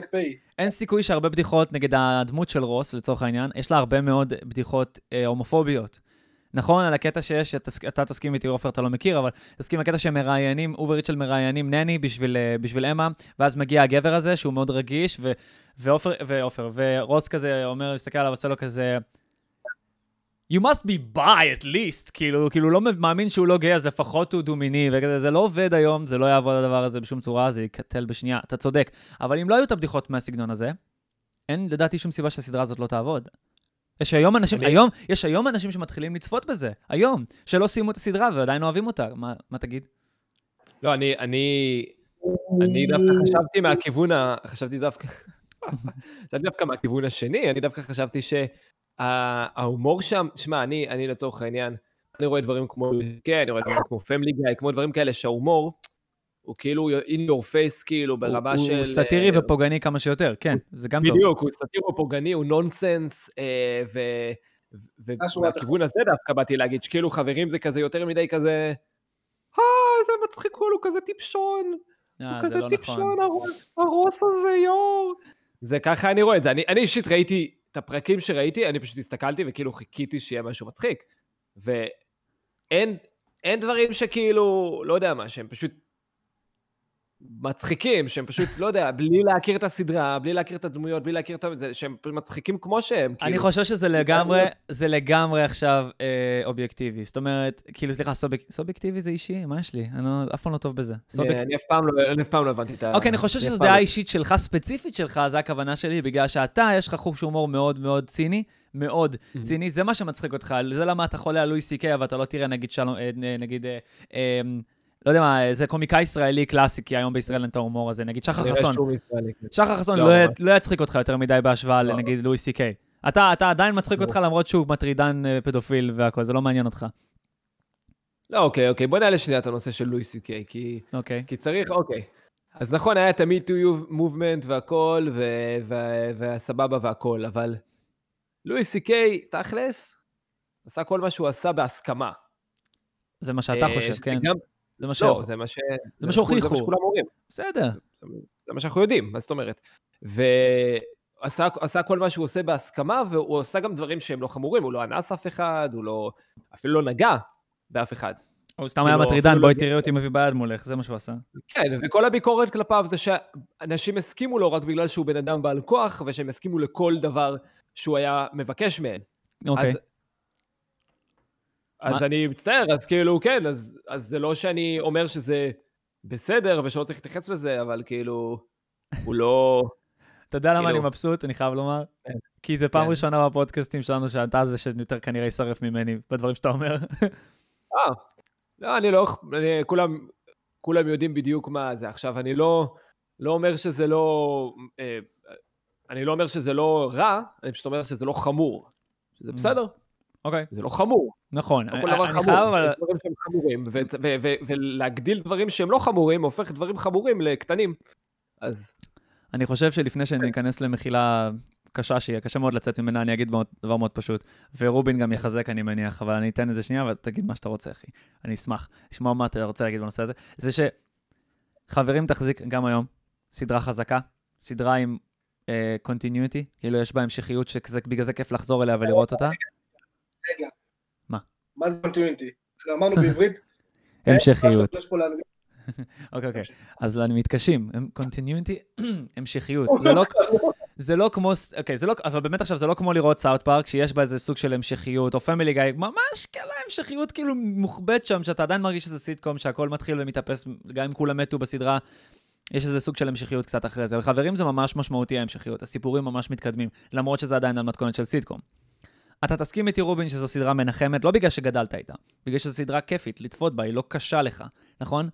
אין סיכוי שהרבה בדיחות, נגד הדמות של רוס, לצורך העניין, יש לה הרבה מאוד בדיחות הומופוביות. נכון, על הקטע שיש, אתה, תסכים איתי, עופר, אתה לא מכיר, אבל תסכים הקטע שהם מראיינים, הוא וריצ'ל מראיינים נני בשביל, אה, בשביל אמה, ואז מגיע הגבר הזה, שהוא מאוד רגיש, ו, ועופר, ועופר, ורוס כזה אומר, מסתכל עליו, עושה לו כזה... You must be bi at least, כאילו, כאילו לא מאמין שהוא לא גיי, אז לפחות הוא דומיני, וכזה, זה לא עובד היום, זה לא יעבוד הדבר הזה בשום צורה, זה יקטל בשנייה, אתה צודק. אבל אם לא היו את הבדיחות מהסגנון הזה, אין לדעתי שום סיבה שהסדרה הזאת לא תעבוד. יש היום אנשים, אני... היום, יש היום אנשים שמתחילים לצפות בזה, היום, שלא סיימו את הסדרה ועדיין אוהבים אותה. מה, מה תגיד? לא, אני, אני, אני דווקא חשבתי מהכיוון ה... חשבתי דווקא... חשבתי דווקא מהכיוון השני, אני דווקא חשבתי שההומור שם, שמע, אני, אני לצורך העניין, אני רואה דברים כמו, כן, אני רואה דברים כמו פמילי גיא, כמו דברים כאלה שההומור, הוא כאילו in your face, כאילו, ברמה הוא, של... הוא סאטירי uh, ופוגעני כמה שיותר, כן, זה גם בדיוק, טוב. בדיוק, הוא סאטירי ופוגעני, הוא נונסנס, uh, ומהכיוון הזה דווקא באתי להגיד שכאילו חברים זה כזה יותר מדי כזה, אה, איזה מצחיק הוא, הוא כזה טיפשון. הוא כזה לא טיפשון, נכון. הרוס הזה, יואו. זה ככה אני רואה את זה. אני, אני אישית ראיתי את הפרקים שראיתי, אני פשוט הסתכלתי וכאילו חיכיתי שיהיה משהו מצחיק. ואין אין דברים שכאילו, לא יודע מה, שהם פשוט מצחיקים, שהם פשוט, לא יודע, בלי להכיר את הסדרה, בלי להכיר את הדמויות, בלי להכיר את זה, שהם מצחיקים כמו שהם. אני כאילו. חושב שזה לגמרי, זה לגמרי עכשיו אה, אובייקטיבי. זאת אומרת, כאילו, סליחה, סוביק, סובייקטיבי זה אישי? מה יש לי? אני לא, אף פעם לא טוב בזה. סוביק... אני אף פעם לא, אני אף פעם לא הבנתי את ה... אוקיי, אני חושב אני שזו פעם דעה לא- אישית שלך, ספציפית שלך, זו הכוונה שלי, בגלל שאתה, יש לך חוש הומור מאוד מאוד ציני, מאוד ציני, זה מה שמצחיק אותך, זה למה אתה חולה על לואי סי קיי, אבל אתה לא תראה נגיד שלום, אה, נגיד, אה, אה, לא יודע מה, זה קומיקאי ישראלי קלאסי, כי היום בישראל אין את ההומור הזה, נגיד שחר חסון. שחר חסון לא, לא. לא יצחיק אותך יותר מדי בהשוואה לא. לנגיד לואי סי קיי. אתה אתה עדיין מצחיק לא. אותך למרות שהוא מטרידן אה, פדופיל והכל, זה לא מעניין אותך. לא, אוקיי, אוקיי, בוא נעלה שנייה את הנושא של לואי סי קיי, כי... אוקיי. כי צריך, אוקיי. אז נכון, היה את ה-MeToo Movement והכל, והסבבה והכל, אבל לואי סי קיי, תכלס, עשה כל מה שהוא עשה בהסכמה. זה מה שאתה אה, חושב, כן? גם- זה מה לא, שהוכיחו. זה מה ש... זה מה שהוכיחו. זה מה שכולם אומרים. בסדר. זה מה שאנחנו יודעים, מה זאת אומרת? ועשה עשה כל מה שהוא עושה בהסכמה, והוא עשה גם דברים שהם לא חמורים, הוא לא אנס אף אחד, הוא לא... אפילו לא נגע באף אחד. הוא סתם כאילו, היה מטרידן, אפילו בואי לא- תראי אותי מביא ביד מולך, זה מה שהוא עשה. כן, וכל הביקורת כלפיו זה שאנשים הסכימו לו רק בגלל שהוא בן אדם בעל כוח, ושהם הסכימו לכל דבר שהוא היה מבקש מהם. אוקיי. אז, אז מה- אני מצטער, אז כאילו, כן, אז, אז זה לא שאני אומר שזה בסדר ושלא צריך להתייחס לזה, אבל כאילו, הוא לא... אתה יודע למה אני כאילו- מבסוט, אני חייב לומר? כן. כי זה פעם כן. ראשונה בפודקאסטים שלנו שאתה זה שיותר כנראה יישרף ממני בדברים שאתה אומר. אה, לא, אני לא... אני, כולם, כולם יודעים בדיוק מה זה. עכשיו, אני לא, לא אומר שזה לא... אה, אני לא אומר שזה לא רע, אני פשוט אומר שזה לא חמור. שזה Mm. בסדר, אוקיי, זה לא חמור. נכון. לא כל דבר אני חמור, חייב אבל... דברים שהם חמורים, ולהגדיל דברים שהם לא חמורים, הופך דברים חמורים לקטנים. אז אני חושב שלפני שניכנס למחילה קשה שיהיה, קשה מאוד לצאת ממנה, אני אגיד דבר מאוד פשוט. ורובין גם יחזק, אני מניח, אבל אני אתן את זה שנייה, ותגיד מה שאתה רוצה, אחי. אני אשמח לשמוע מה אתה רוצה להגיד בנושא הזה. זה שחברים תחזיק גם היום, סדרה חזקה, סדרה עם continuity, כאילו יש בה המשכיות שבגלל זה כיף לחזור אליה ולראות אותה. רגע. מה? מה זה continuity? אמרנו בעברית. המשכיות. אה. אוקיי, אוקיי. אז אני מתקשים. continuity, המשכיות. זה לא... זה לא כמו, אוקיי, זה לא, אבל באמת עכשיו זה לא כמו לראות סאוט פארק, שיש בה איזה סוג של המשכיות, או פמילי גיא, ממש כאלה המשכיות כאילו מוחבאת שם, שאתה עדיין מרגיש שזה סיטקום, שהכל מתחיל ומתאפס, גם אם כולם מתו בסדרה, יש איזה סוג של המשכיות קצת אחרי זה. וחברים זה ממש משמעותי ההמשכיות, הסיפורים ממש מתקדמים, למרות שזה עדיין על מתכונת של סיטקום. אתה תסכים איתי, רובין, שזו סדרה מנחמת, לא בגלל שגדלת איתה, בגלל שזו סדרה כיפית, לצפות בה, היא לא קשה לך, נכון?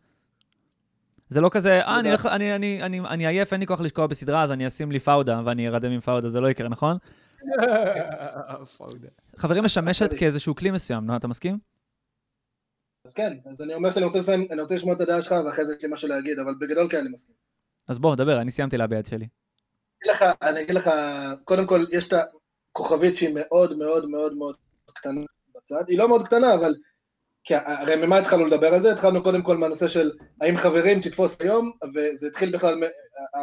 זה לא כזה, אה, אני, אני, אני, אני, אני עייף, אין לי כוח לשקוע בסדרה, אז אני אשים לי פאודה ואני ארדם עם פאודה, זה לא יקרה, נכון? חברים משמשת. כאיזשהו כלי מסוים, נו, אתה מסכים? אז כן, אז אני אומר שאני רוצה לסיים, אני רוצה לשמוע את הדעה שלך, ואחרי זה יש לי משהו להגיד, אבל בגדול כן, אני מסכים. אז בוא, דבר, אני סיימתי להביע את שלי. אני אגיד לך, קודם כל, יש את הכוכבית שהיא מאוד מאוד מאוד מאוד קטנה בצד, היא לא מאוד קטנה, אבל... כי הרי ממה התחלנו לדבר על זה? התחלנו קודם כל מהנושא של האם חברים תתפוס היום, וזה התחיל בכלל,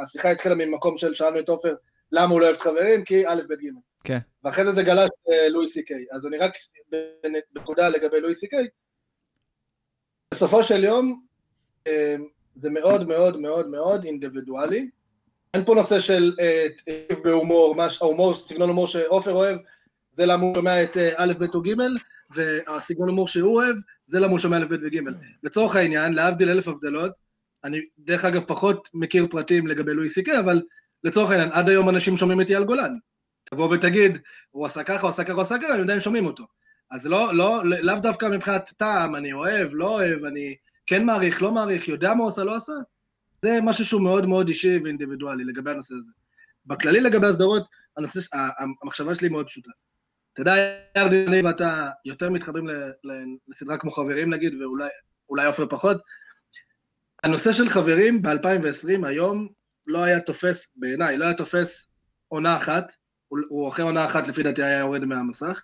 השיחה התחילה ממקום של שאלנו את עופר למה הוא לא אוהב את חברים, כי א', ב', ג'. כן. ואחרי זה זה גלש לואי סי קיי. אז אני רק בנקודה לגבי לואי סי קיי. בסופו של יום, אה, זה מאוד מאוד מאוד מאוד אינדיבידואלי. אין פה נושא של אה, טיב בהומור, ההומור, סגנון הומור שעופר אוהב, זה למה הוא שומע את אה, א', ב' או ג', והסגנון הומור שהוא אוהב, זה למה הוא שומע א', ב' וג'. לצורך העניין, להבדיל אלף הבדלות, אני דרך אגב פחות מכיר פרטים לגבי לואי סי קיי, אבל לצורך העניין, עד היום אנשים שומעים את אייל גולן. תבוא ותגיד, הוא עשה ככה, הוא עשה ככה, הוא עשה ככה, הם עדיין שומעים אותו. אז לא, לא, לאו דווקא מבחינת טעם, אני אוהב, לא אוהב, אני כן מעריך, לא מעריך, יודע מה הוא עשה, לא עשה. זה משהו שהוא מאוד מאוד אישי ואינדיבידואלי לגבי הנושא הזה. בכללי לגבי הסדרות, הנושא, המחשבה שלי מאוד פשוטה. אתה יודע, ירדי, אני ואתה יותר מתחברים לסדרה כמו חברים נגיד, ואולי אולי עופר פחות. הנושא של חברים ב-2020 היום לא היה תופס, בעיניי, לא היה תופס עונה אחת, הוא, אחרי עונה אחת לפי דעתי היה יורד מהמסך.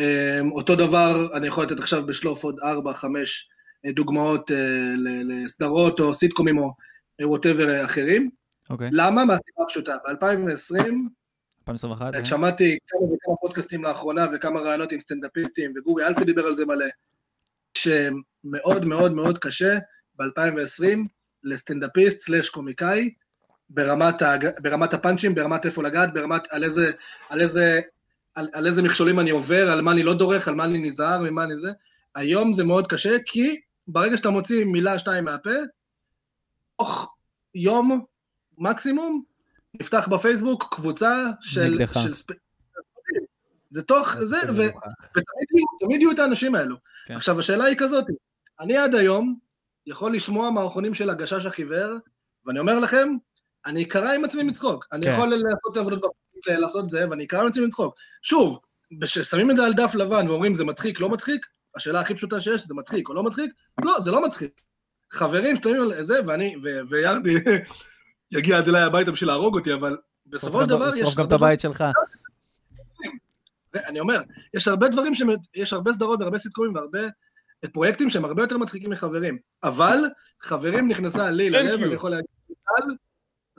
Um, אותו דבר, אני יכול לתת עכשיו בשלוף עוד ארבע, חמש אה, דוגמאות ל- לסדרות או סיטקומים או whatever אחרים. אוקיי, למה? מהסיבה הפשוטה. ב-2020, 2021. כן. שמעתי כמה וכמה פודקאסטים לאחרונה וכמה ראיונות עם סטנדאפיסטים, וגורי אלפי דיבר על זה מלא, שמאוד מאוד מאוד קשה ב-2020 לסטנדאפיסט סלאש קומיקאי, ברמת, ההג... ברמת הפאנצ'ים, ברמת איפה לגעת, ברמת על איזה, על איזה, על, על איזה מכשולים אני עובר, על מה אני לא דורך, על מה אני נזהר, ממה אני זה. היום זה מאוד קשה, כי ברגע שאתה מוציא מילה שתיים מהפה, תוך יום מקסימום, נפתח בפייסבוק קבוצה של... נגדך. של ספ... זה תוך זה, ו... ותמיד יהיו, את האנשים האלו. כן. עכשיו, השאלה היא כזאת, אני עד היום יכול לשמוע מערכונים של הגשש החיוור, ואני אומר לכם, אני אקרע עם עצמי מצחוק. אני כן. יכול לעשות עבודות בפרקט, לעשות זה, ואני אקרע עם עצמי מצחוק. שוב, כששמים את זה על דף לבן ואומרים זה מצחיק, לא מצחיק, השאלה הכי פשוטה שיש, זה מצחיק או לא מצחיק? לא, זה לא מצחיק. חברים שתמיד על זה, ואני, ו- וירדי יגיע עד אליי הביתה בשביל להרוג אותי, אבל בסופו של דבר יש... שרוף גם את הבית שלך. אני אומר, יש הרבה דברים, שהם- יש הרבה סדרות והרבה סיטקומים והרבה פרויקטים שהם הרבה יותר מצחיקים מחברים. אבל חברים נכנסה לי ללב. אני יכול להגיד,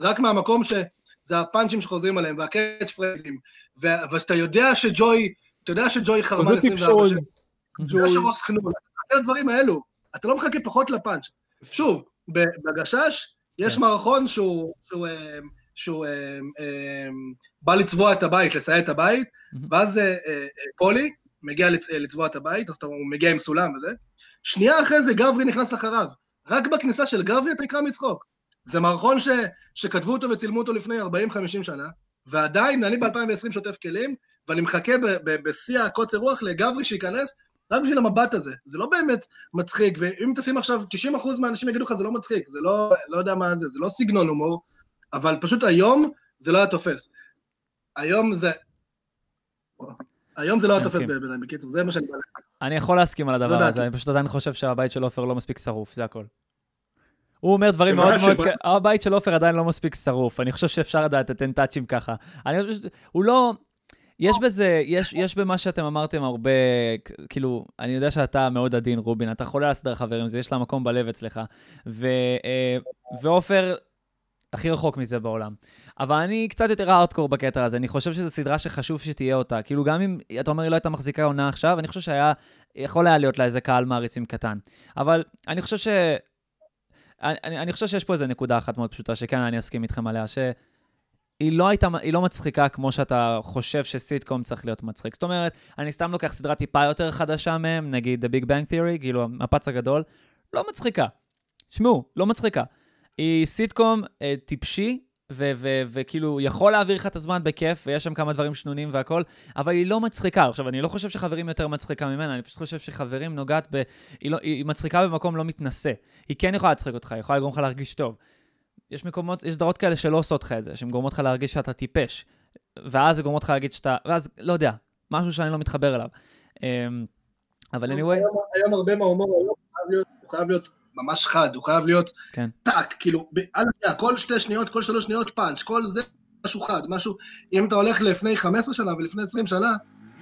רק מהמקום שזה הפאנצ'ים שחוזרים עליהם, והקאץ' פרייזים, ו- ואתה יודע שג'וי, אתה יודע שג'וי חרמן זה 24 טיפשון. אתה יודע שרוס חנון, הדברים האלו, אתה לא מחכה פחות לפאנץ'. שוב, בגשש יש כן. מערכון שהוא, שהוא, אה, שהוא אה, אה, בא לצבוע את הבית, לסייע את הבית. ואז פולי מגיע לצ- לצבוע את הבית, אז הוא מגיע עם סולם וזה. שנייה אחרי זה גברי נכנס אחריו. רק בכניסה של גברי אתה נקרא מצחוק. זה מערכון ש, שכתבו אותו וצילמו אותו לפני 40-50 שנה, ועדיין אני ב-2020 שוטף כלים, ואני מחכה בשיא הקוצר רוח לגברי שייכנס, רק בשביל המבט הזה. זה לא באמת מצחיק, ואם תשים עכשיו, 90% מהאנשים יגידו לך זה לא מצחיק, זה לא, לא יודע מה זה, זה לא סגנון הומור, אבל פשוט היום זה לא היה תופס. היום זה... היום זה לא היה תופס. בעיניי, בקיצור, זה מה שאני בא להגיד. אני יכול להסכים על הדבר. הזה, אני פשוט עדיין חושב שהבית של עופר לא מספיק שרוף, זה הכל. הוא אומר דברים שמה? מאוד מאוד... שמה? כ- הבית של עופר עדיין לא מספיק שרוף, אני חושב שאפשר לדעת לתת טאצ'ים ככה. אני חושב. הוא לא... יש בזה, יש, יש במה שאתם אמרתם הרבה, כאילו, אני יודע שאתה מאוד עדין, רובין, אתה חולה על חברים, זה יש לה מקום בלב אצלך. ו, אה, ועופר הכי רחוק מזה בעולם. אבל אני קצת יותר הארדקור בקטע הזה, אני חושב שזו סדרה שחשוב שתהיה אותה. כאילו, גם אם, אתה אומר, היא לא הייתה מחזיקה עונה עכשיו, אני חושב שהיה, יכול היה להיות לה איזה קהל מעריצים קטן. אבל אני חושב ש... אני, אני אני חושב שיש פה איזה נקודה אחת מאוד פשוטה, שכן, אני אסכים איתכם עליה, שהיא לא הייתה, היא לא מצחיקה כמו שאתה חושב שסיטקום צריך להיות מצחיק. זאת אומרת, אני סתם לוקח סדרה טיפה יותר חדשה מהם, נגיד The Big Bang Theory, כאילו, המפץ הגדול, לא מצחיקה. שמעו, לא מצחיקה. היא סיטקום אה, טיפשי, וכאילו יכול להעביר לך את הזמן בכיף, ויש שם כמה דברים שנונים והכול, אבל היא לא מצחיקה. עכשיו, אני לא חושב שחברים יותר מצחיקה ממנה, אני פשוט חושב שחברים נוגעת ב... היא, לא, היא מצחיקה במקום לא מתנשא. היא כן יכולה להצחיק אותך, היא יכולה לגרום לך להרגיש טוב. יש מקומות, יש סדרות כאלה שלא עושות לך את זה, שהן גורמות לך להרגיש שאתה טיפש. ואז זה גורמות לך להגיד שאתה... ואז, לא יודע, משהו שאני לא מתחבר אליו. אמ, אבל anyway... היום, היום הרבה מההומור היום חייב להיות, הוא חייב להיות ממש חד, הוא חייב להיות כן. טאק, כאילו, על כל שתי שניות, כל שלוש שניות פאנץ', כל זה משהו חד, משהו, אם אתה הולך לפני 15 שנה ולפני 20 שנה,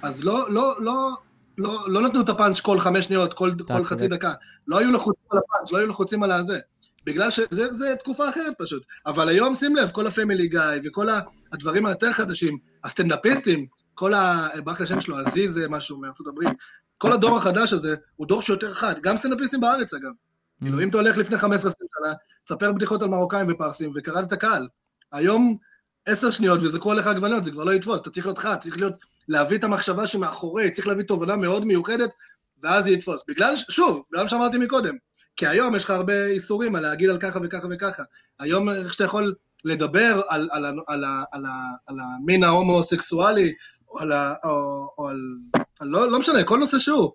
אז לא, לא, לא, לא, לא נתנו את הפאנץ' כל חמש שניות, כל, כל. חצי דקה, לא היו לחוצים על הפאנץ', לא היו לחוצים על הזה, בגלל שזה זה תקופה אחרת פשוט, אבל היום שים לב, כל הפמילי גיא וכל הדברים היותר חדשים, הסטנדאפיסטים, כל ה... ברח לי השם שלו, עזיז משהו מארצות הברית, כל הדור החדש הזה הוא דור שיותר חד, גם סטנדאפיסטים בארץ אגב. כאילו, אם אתה הולך לפני 15-20 שנה, תספר בדיחות על מרוקאים ופרסים, וקראת את הקהל. היום, עשר שניות וזרקו עליך עגבניות, זה כבר לא יתפוס, אתה צריך להיות חד, צריך להיות, להביא את המחשבה שמאחורי, צריך להביא תובנה מאוד מיוחדת, ואז זה יתפוס. בגלל, שוב, בגלל שאמרתי מקודם, כי היום יש לך הרבה איסורים על להגיד על ככה וככה וככה. היום, איך שאתה יכול לדבר על, על, על, על, על, על המין ההומוסקסואלי, או על, או, או על, על לא, לא משנה, כל נושא שהוא.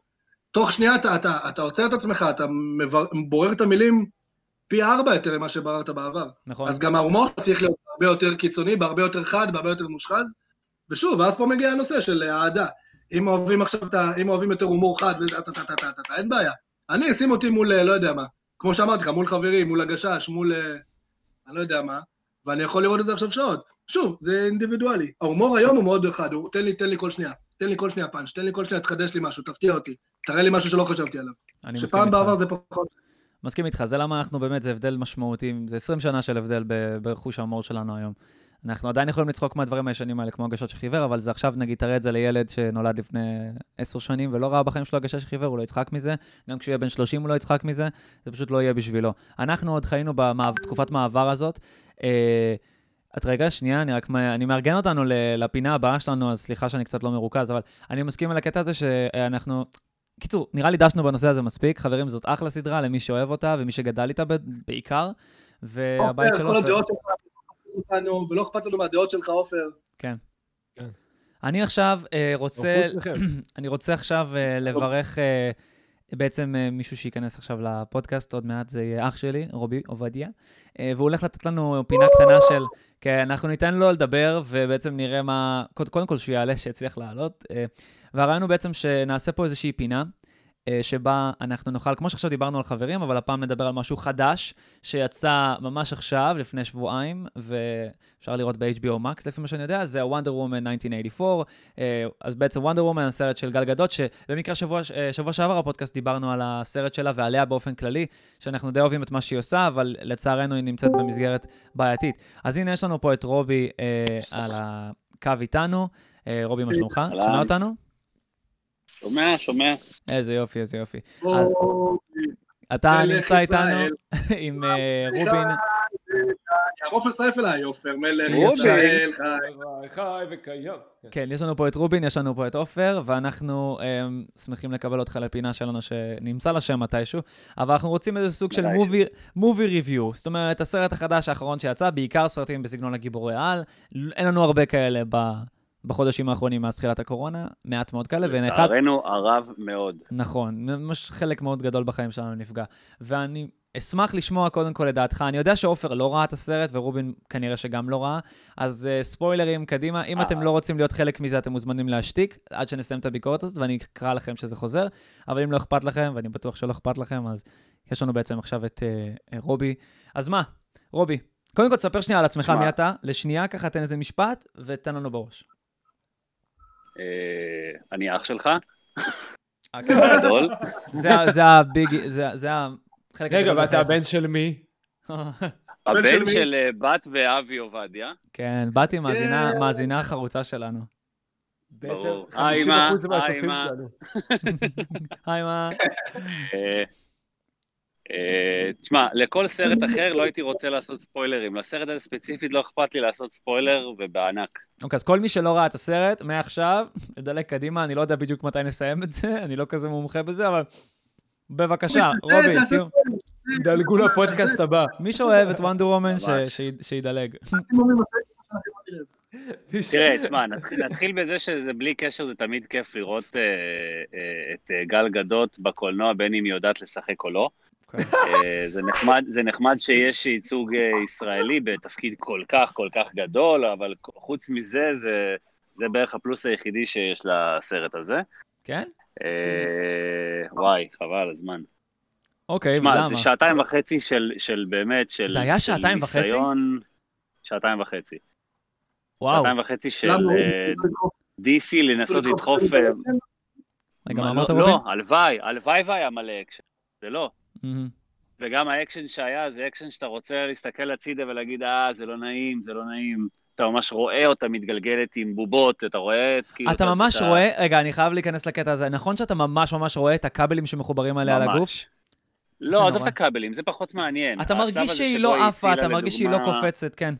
תוך שנייה אתה, אתה, אתה עוצר את עצמך, אתה מבר, בורר את המילים פי ארבע יותר ממה שבררת בעבר. נכון. אז גם ההומור צריך להיות הרבה יותר קיצוני, בהרבה יותר חד, בהרבה יותר מושחז. ושוב, ואז פה מגיע הנושא של אהדה. אם אוהבים עכשיו, את ה- אם אוהבים יותר הומור חד, אין בעיה. אני, שים אותי מול, אה, לא יודע מה, כמו שאמרתי לך, מול חברים, מול הגשש, מול, אה, אני לא יודע מה, ואני יכול לראות את זה עכשיו שעות. שוב, זה אינדיבידואלי. ההומור היום הוא מאוד חד, הוא, תן לי, תן לי כל שנייה. תן לי כל שנייה פאנץ', תן לי כל שנייה, תחדש לי משהו, תפתיע אותי. תראה לי משהו שלא חשבתי עליו. אני שפעם. בעבר זה פחות. מסכים איתך, זה למה אנחנו באמת, זה הבדל משמעותי, זה 20 שנה של הבדל ברכוש ההומור שלנו היום. אנחנו עדיין יכולים לצחוק מהדברים הישנים האלה, כמו הגשת שחיוור, אבל זה עכשיו, נגיד, תראה את זה לילד שנולד לפני 10 שנים ולא ראה בחיים שלו הגשת שחיוור, הוא לא יצחק מזה, גם כשהוא יהיה בן 30 הוא לא יצחק מזה, זה פשוט לא יהיה בשבילו. אנחנו עוד חיינו בתקופת מעבר הזאת. אה, את רגע, שנייה, אני רק, אני מארגן אותנו לפינה הבאה שלנו, אז סליחה שאני קצת לא מרוכז, אבל אני מסכים על הקטע הזה שאנחנו... קיצור, נראה לי דשנו בנושא הזה מספיק. חברים, זאת אחלה סדרה למי שאוהב אותה ומי שגדל איתה בעיקר, והבית של כל עופר. הדעות שלך, אותנו, ולא אכפת לנו מהדעות שלך, עופר. אני עכשיו אה, רוצה, אני רוצה עכשיו אה, לברך אה, בעצם מישהו שייכנס עכשיו לפודקאסט, עוד מעט זה יהיה אח שלי, רובי עובדיה, והוא הולך לתת לנו פינה קטנה של, כן, אנחנו ניתן לו לדבר, ובעצם נראה מה, קוד- קודם כל שהוא יעלה, שיצליח לעלות, והרעיון הוא בעצם שנעשה פה איזושהי פינה. אה, שבה אנחנו נוכל, כמו שעכשיו דיברנו על חברים, אבל הפעם נדבר על משהו חדש שיצא ממש עכשיו, לפני שבועיים, ואפשר לראות ב-HBO Max, לפי מה שאני יודע, זה ה-Wonder Woman 1984. אה, אז בעצם Wonder Woman, הסרט של גל גדות, שבמקרה שבוע, אה, שבוע שעבר הפודקאסט דיברנו על הסרט שלה ועליה באופן כללי, שאנחנו די אוהבים את מה שהיא עושה, אבל לצערנו היא נמצאת במסגרת בעייתית. אז הנה יש לנו פה את רובי אה, על הקו איתנו. אה, רובי, מה שלומך? שומע אותנו? שומע, שומע. איזה יופי, איזה יופי. או, אתה נמצא איתנו. עם אה, רובין. הרב עופר צטרף אליי, עופר, מלך רובין. ישראל, חי. חי, חי וקיים. כן, יש לנו פה את רובין, יש לנו פה את עופר, ואנחנו um, שמחים לקבל אותך לפינה שלנו שנמצא לה שם מתישהו, אבל אנחנו רוצים איזה סוג של מובי ריוויו, זאת אומרת, הסרט החדש האחרון שיצא, בעיקר סרטים בסגנון הגיבורי על, אין לנו הרבה כאלה ב, בחודשים האחרונים מאז תחילת הקורונה, מעט מאוד כאלה, והנה אחד, לצערנו הרב מאוד. נכון, ממש חלק מאוד גדול בחיים שלנו נפגע. ואני אשמח לשמוע קודם כל את דעתך. אני יודע שעופר לא ראה את הסרט, ורובין כנראה שגם לא ראה, אז uh, ספוילרים, קדימה. אם אה. אתם לא רוצים להיות חלק מזה, אתם מוזמנים להשתיק עד שנסיים את הביקורת הזאת, ואני אקרא לכם שזה חוזר. אבל אם לא אכפת לכם, ואני בטוח שלא אכפת לכם, אז יש לנו בעצם עכשיו את uh, uh, רובי. אז מה, רובי, קודם כל תספר שנייה על עצמך. מי אתה, לשנייה ככה תן איזה משפט, ותן לנו בראש. אה, אני אח שלך, גדול. זה הביג, זה החלק רגע, ואתה. הבן של מי? הבן של אה, בת ואבי עובדיה. כן, באתי מאזינה, כן. מאזינה חרוצה שלנו. ברור. בעצם היי, 50% אמא, מהצופים. שלנו. היי, מה? אה, תשמע, לכל סרט אחר לא הייתי רוצה לעשות ספוילרים. לסרט הזה ספציפית לא אכפת לי לעשות ספוילר, ובענק. אוקיי, אז כל מי שלא ראה את הסרט, מעכשיו, לדלג קדימה, אני לא יודע בדיוק מתי נסיים את זה, אני לא כזה מומחה בזה, אבל בבקשה, תעשה- רובי, ספוילר, דלגו לפודקאסט הבא. מי שאוהב את וונדר וומן. שידלג. תראה תשמע, נתחיל, בזה שזה בלי קשר, זה תמיד כיף לראות אה, אה, את אה, גל גדות בקולנוע, בין אם היא יודעת לשחק או לא. אה, זה, נחמד, זה נחמד שיש ייצוג אה, ישראלי בתפקיד כל כך כל כך גדול, אבל חוץ מזה, זה, זה בערך הפלוס היחידי שיש לסרט הזה. כן? אה, וואי, חבל על הזמן. אוקיי, תשמע, למה? זה שעתיים וחצי של, של באמת, של... זה היה שעתיים וחצי? ניסיון- שעתיים וחצי. וואו. שעתיים וחצי של DC לנסות לדחוף... רגע, מה, אמרת, לא, רובין? לא, הלוואי, הלוואי והיה מלא אקשן, זה לא. מהמם. וגם האקשן שהיה, זה אקשן שאתה רוצה להסתכל הצידה ולהגיד, אה, זה לא נעים, זה לא נעים. אתה ממש רואה אותה מתגלגלת עם בובות, אתה רואה את כאילו... אתה את ממש ה- רואה, רגע, אני חייב להיכנס לקטע הזה. נכון שאתה ממש ממש רואה את הכבלים שמחוברים עליה על ממש. הגוף? זה לא, עזוב. את הכבלים, זה פחות מעניין. אתה מרגיש שהיא לא עפה, אתה מרגיש שהיא לא קופצת, כן.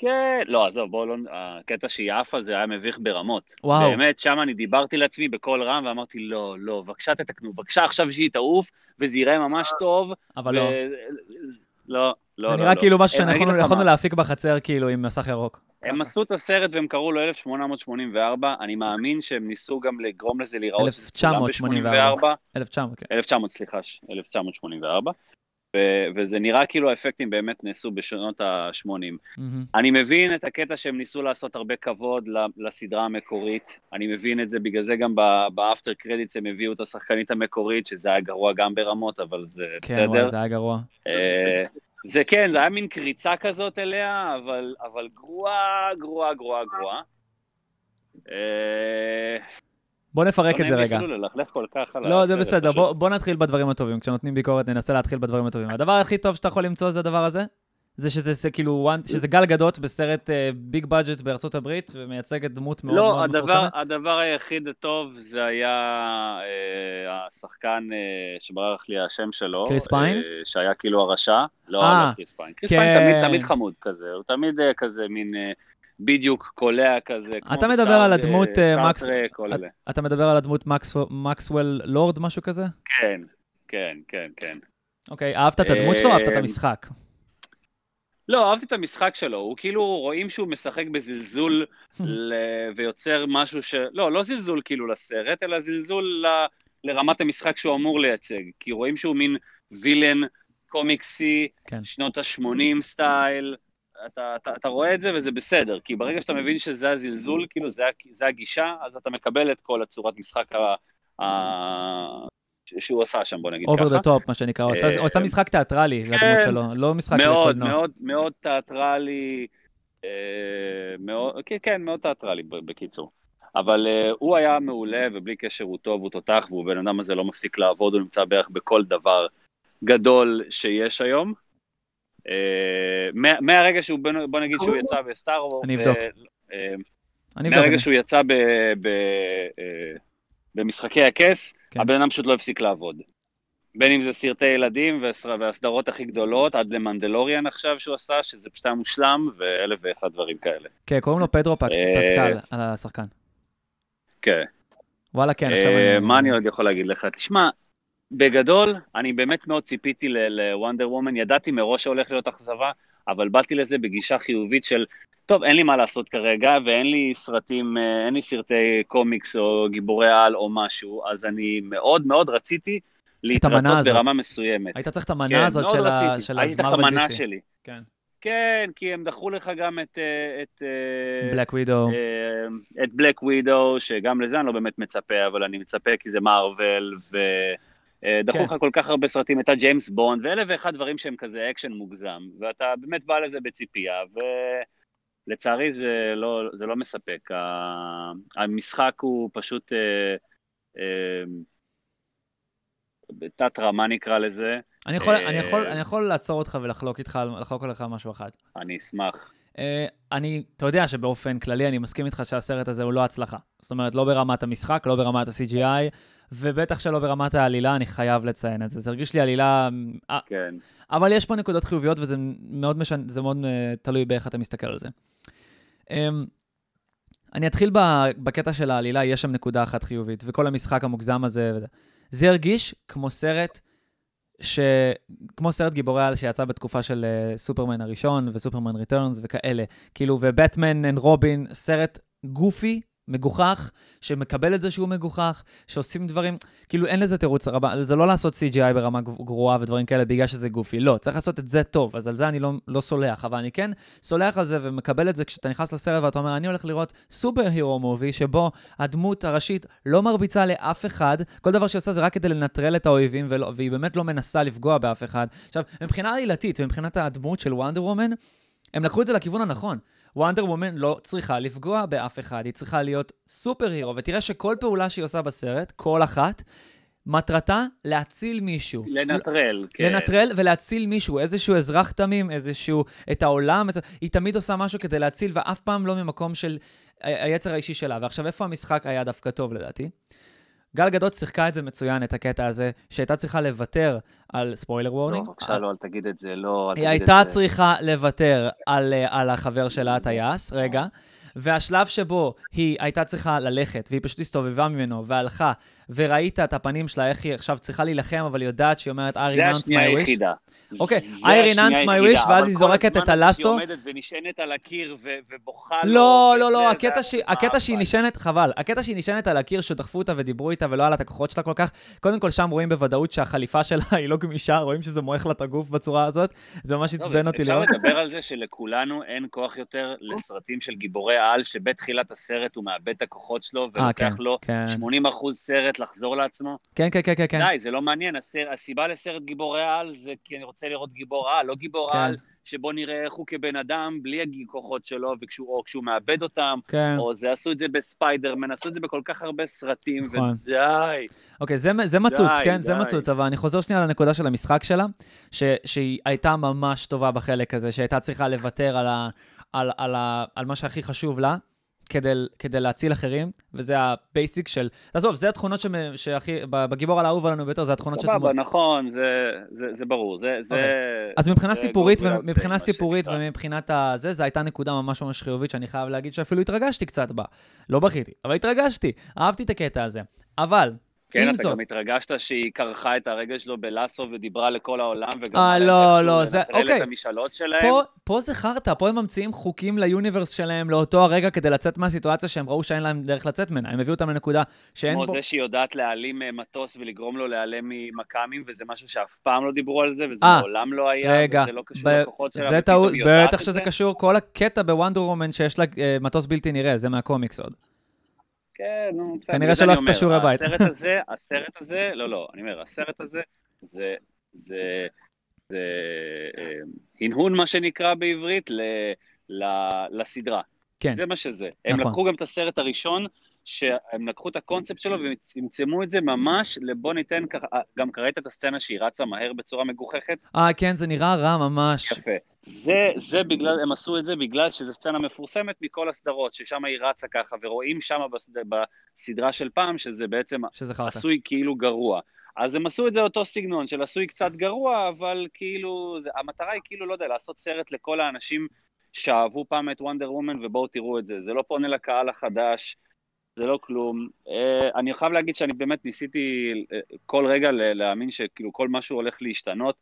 כן, לא, עזוב, בואו לא... הקטע שהיא עפה זה היה מביך ברמות. וואו. באמת, שם אני דיברתי לעצמי בקול רם ואמרתי, לא, לא, בבקשה תתקנו, בבקשה עכשיו שהיא תעוף, וזה ייראה ממש טוב. אבל לא. ו- לא, לא, זה לא. נראה לא. כאילו משהו שיכולנו לך יכולנו להפיק בחצר, כאילו, עם מסך ירוק. הם עשו את הסרט והם קראו לו 1884, אני מאמין שהם ניסו גם לגרום לזה להיראות שזה צולם 1984. ב-84. 1900, כן. 1900, סליחה, ש- 1984. ו- וזה נראה כאילו האפקטים באמת נעשו בשנות ה-80. מהמם. אני מבין את הקטע שהם ניסו לעשות הרבה כבוד לסדרה המקורית, אני מבין את זה, בגלל זה גם ב after credits הם הביאו את השחקנית המקורית, שזה היה גרוע גם ברמות, אבל זה כן, בסדר. וואי, זה היה גרוע. אה, זה כן, זה היה מין קריצה כזאת אליה, אבל, אבל גרועה, גרועה, גרועה, גרועה. בוא נפרק לא את זה רגע. לא, זה בסדר. בוא, נתחיל בדברים הטובים. כשנותנים ביקורת, ננסה להתחיל בדברים הטובים. הדבר הכי טוב שאתה יכול למצוא זה הדבר הזה? זה שזה זה, כאילו, שזה גל גדות בסרט big budget בארצות הברית, ומייצגת דמות מאוד לא, מאוד הדבר, מפורסמת. הדבר היחיד הטוב זה היה אה, השחקן אה, שברח לי השם שלו. קריס פיין? אה, שהיה כאילו הרשע. לא, לא קריס פיין. קריס כן. פיין תמיד, תמיד חמוד כזה, הוא תמיד אה, כזה מין אה, בדיוק קולע כזה. כמו אתה מדבר על הדמות, אה, מקס-. אתה מדבר על הדמות מקס- מקסוול לורד, משהו כזה? כן, כן, כן, כן. אוקיי, אהבת את הדמות שלו, אהבת את אה, המשחק. לא, אהבתי את המשחק שלו, הוא כאילו, רואים שהוא משחק בזלזול ל... ויוצר משהו ש... לא, לא זלזול כאילו לסרט, אלא זלזול ל... לרמת המשחק שהוא אמור לייצג. כי רואים שהוא מין villain קומיקסי, כן. שנות ה-80 style, אתה, אתה, אתה רואה את זה וזה בסדר, כי ברגע שאתה מבין שזה הזלזול, כאילו זה, זה הגישה, אז אתה מקבל את כל הצורת משחק ה... ה... שהוא עשה שם, בוא נגיד over ככה. the top, מה שנקרא. הוא עשה- אה, הוא עשה משחק תיאטרלי לדמות כן. שלו, לא משחק מאוד, לקולנוע. מאוד, מאוד תיאטרלי, אה, מאוד, כן, כן, מאוד תיאטרלי בקיצור. אבל אה, הוא היה מעולה, ובלי קשר הוא טוב, הוא תותח, והוא בן אדם הזה לא מפסיק לעבוד, הוא נמצא בערך בכל דבר גדול שיש היום. אה, מה- מהרגע שהוא, בוא נגיד שהוא יצא בסטאר וור, אני אבדוק. אה, אני אבדוק מהרגע. שהוא יצא אה, במשחקי הכס, כן. הבן אדם פשוט לא הפסיק לעבוד. בין אם זה סרטי ילדים והסדרות הכי גדולות, עד למנדלוריאן עכשיו שהוא עשה, שזה פשוט היה מושלם, ואלף ואחד דברים כאלה. כן, קוראים לו פדרו אה, פסקל, על השחקן. כן. וואלה, כן, עכשיו אה, אני... מה אני עוד יכול להגיד לך? תשמע, בגדול, אני באמת מאוד ציפיתי לוונדר וומן, ידעתי מראש שהולך להיות אכזבה, אבל באתי לזה בגישה חיובית של, טוב, אין לי מה לעשות כרגע, ואין לי סרטים, אה, אין לי סרטי קומיקס או גיבורי על או משהו, אז אני מאוד מאוד רציתי להתרצות. ברמה מסוימת. היית צריך את המנה כן, הזאת של ה- רציתי. של הייתי צריך את המנה. שלי. כן. כן, כי הם דחו לך גם את... אה, את בלק ווידו. אה, את בלק ווידו, שגם לזה אני לא באמת מצפה, אבל אני מצפה כי זה מארוול, ודחו כן. לך כל כך הרבה סרטים, את הג'יימס בונד, ואלף ואחד דברים שהם כזה אקשן מוגזם, ואתה באמת בא לזה בציפייה, ולצערי זה לא, זה לא מספק. המשחק הוא פשוט אה, אה, רמה נקרא לזה, אני יכול- אה, אני יכול- אני יכול לעצור אותך ולחלוק איתך, לחלוק עליך על משהו אחד. אני אשמח. אה, אני, אתה יודע שבאופן כללי אני מסכים איתך שהסרט הזה הוא לא הצלחה. זאת אומרת, לא ברמת המשחק, לא ברמת ה-CGI, ובטח שלא ברמת העלילה, אני חייב לציין את זה. זה הרגיש לי עלילה... אה, כן. אבל יש פה נקודות חיוביות, וזה מאוד, משנה, מאוד uh, תלוי באיך אתה מסתכל על זה. Um, אני אתחיל בקטע של העלילה, יש שם נקודה אחת חיובית, וכל המשחק המוגזם הזה וזה. זה הרגיש כמו סרט שכמו סרט גיבורי על שיצא בתקופה של uh, סופרמן הראשון וסופרמן Returns וכאלה, כאילו, ובטמן and רובין, סרט goofy, מגוחך, שמקבל את זה שהוא מגוחך, שעושים דברים, כאילו אין לזה תירוץ הרבה, זה לא לעשות CGI ברמה גרועה ודברים כאלה בגלל שזה goofy, לא, צריך לעשות את זה טוב, אז על זה אני לא, לא סולח, אבל אני כן סולח על זה ומקבל את זה כשאתה נכנס לסרט ואתה אומר, אני הולך לראות סופר הירו מובי, שבו הדמות הראשית לא מרביצה לאף אחד, כל דבר שהיא עושה זה רק כדי לנטרל את האויבים, ולא, והיא באמת לא מנסה לפגוע באף אחד. עכשיו, מבחינה עלילתית ומבחינת הדמות של וונדר וומן, הם לקחו את זה לכיוון הנכון. וונדר וומן לא צריכה לפגוע באף אחד, היא צריכה להיות סופר הירו, ותראה שכל פעולה שהיא עושה בסרט, כל אחת, מטרתה להציל מישהו. לנטרל, כן. לנטרל ולהציל מישהו, איזשהו אזרח תמים, איזשהו, את העולם, is... היא תמיד עושה משהו כדי להציל, ואף פעם לא ממקום של היצר האישי שלה. ועכשיו, איפה המשחק היה דווקא טוב לדעתי? גל גדות שיחקה את זה מצוין, את הקטע הזה, שהייתה צריכה לוותר על spoiler warning. לא, בבקשה, לא, אל תגיד את זה, לא, אל תגיד את זה. היא הייתה צריכה לוותר על, על החבר שלה, הטייס, רגע. והשלב שבו היא הייתה צריכה ללכת, והיא פשוט הסתובבה ממנו, והלכה, וראית את הפנים שלה, איך היא עכשיו צריכה להילחם, אבל היא יודעת שהיא אומרת, I renounce my wish. אוקיי, I renounce my wish, ואז היא זורקת את הלאסו. שהיא עומדת ונשענת על הקיר ובוכה לו. לא, לא, לא, הקטע שהיא נשענת, חבל, הקטע שהיא נשענת על הקיר, שדחפו אותה ודיברו איתה ולא על הכוחות שלה כל כך, קודם כל שם רואים בוודאות שהחליפה שלה היא לא גמישה, רואים שזה מועך לה את הגוף בצורה הזאת, זה ממש עצבן אותי לראות. אפשר לדבר על זה שלכולנו אין כוח יותר לסרטים של גיבורי על, שבתחילת הסרט הוא מאבד את הכוחות שלו, ולוקח לו 80% סרט לחזור לעצמו. כן, כן, כן, כן. די, זה לא מעניין, הסיבה לסרט גיבורי על זה כי אני רוצה לראות גיבור על, לא גיבור כן. על שבו נראה איך הוא כבן אדם בלי הכוחות שלו, וכשהוא, או כשהוא מאבד אותם, כן. או זה עשו את זה בספיידרמן, עשו את זה בכל כך הרבה סרטים, נכון. ודי. אוקיי, זה, זה מצוץ, די, כן? די. זה מצוץ, אבל אני חוזר שנייה לנקודה של המשחק שלה, ש, שהיא הייתה ממש טובה בחלק הזה, שהייתה צריכה לוותר על, ה, על, על, על, על מה שהכי חשוב לה, כדי, כדי להציל אחרים, וזה ה basic של... תעזוב, זה התכונות שהכי... בגיבור על האהוב עלינו ביותר, זה התכונות ש... סבבה, נכון, זה, זה, זה ברור, זה... זה okay. אז מבחינה זה סיפורית, ומבחינה סיפורית ומבחינת הזה, זו הייתה נקודה ממש ממש חיובית, שאני חייב להגיד שאפילו התרגשתי קצת בה. לא בכיתי, אבל התרגשתי, אהבתי את הקטע הזה. אבל, כן, אתה זאת... גם התרגשת שהיא כרכה את הרגל שלו בלאסו ודיברה לכל העולם, וגם... אה, לא, לא, זה... אוקיי. את המשאלות שלהם. פה, פה זה חרטא, פה הם ממציאים חוקים ליוניברס שלהם לאותו הרגע כדי לצאת מהסיטואציה שהם ראו שאין להם דרך לצאת ממנה. הם הביאו אותם לנקודה שאין כמו בו... כמו זה שהיא יודעת להעלים אה, מטוס ולגרום לו להיעלם ממכ"מים, וזה משהו שאף פעם לא דיברו על זה, וזה 아, אה, מעולם לא היה, רגע, וזה לא קשור לכוחות שלה, זה טעות, בטח שזה קשור, כל הקטע בוונדר וומן שיש לה אה, מטוס בלתי נראה, זה מהקומיקס עוד. כן, נו, בסדר. כנראה שלא עשית שיעורי בית. הסרט הזה, הסרט הזה, לא, לא, אני אומר, הסרט הזה, זה, זה, זה אה, הנהון, מה שנקרא בעברית, ל, ל, לסדרה. כן. זה מה שזה. נכון. הם לקחו גם את הסרט הראשון, שהם לקחו את הקונספט שלו וצמצמו את זה ממש לבוא ניתן אה, גם קראת את הסצנה שהיא רצה מהר בצורה מגוחכת? אה, כן, זה נראה רע ממש. יפה. זה, זה בגלל, הם עשו את זה בגלל שזו סצנה מפורסמת מכל הסדרות, ששם היא רצה ככה, ורואים שם בסד... בסדרה של פעם, שזה בעצם שזה עשוי כאילו גרוע. אז הם עשו את זה אותו סגנון של עשוי קצת גרוע, אבל כאילו, זה, המטרה היא כאילו, לא יודע, לעשות סרט לכל האנשים שאהבו פעם את וונדר וומן, ובואו תראו את זה. זה לא פונה לקהל החדש. זה לא כלום. Uh, אני חייב להגיד שאני באמת ניסיתי uh, כל רגע להאמין שכאילו כל משהו הולך להשתנות,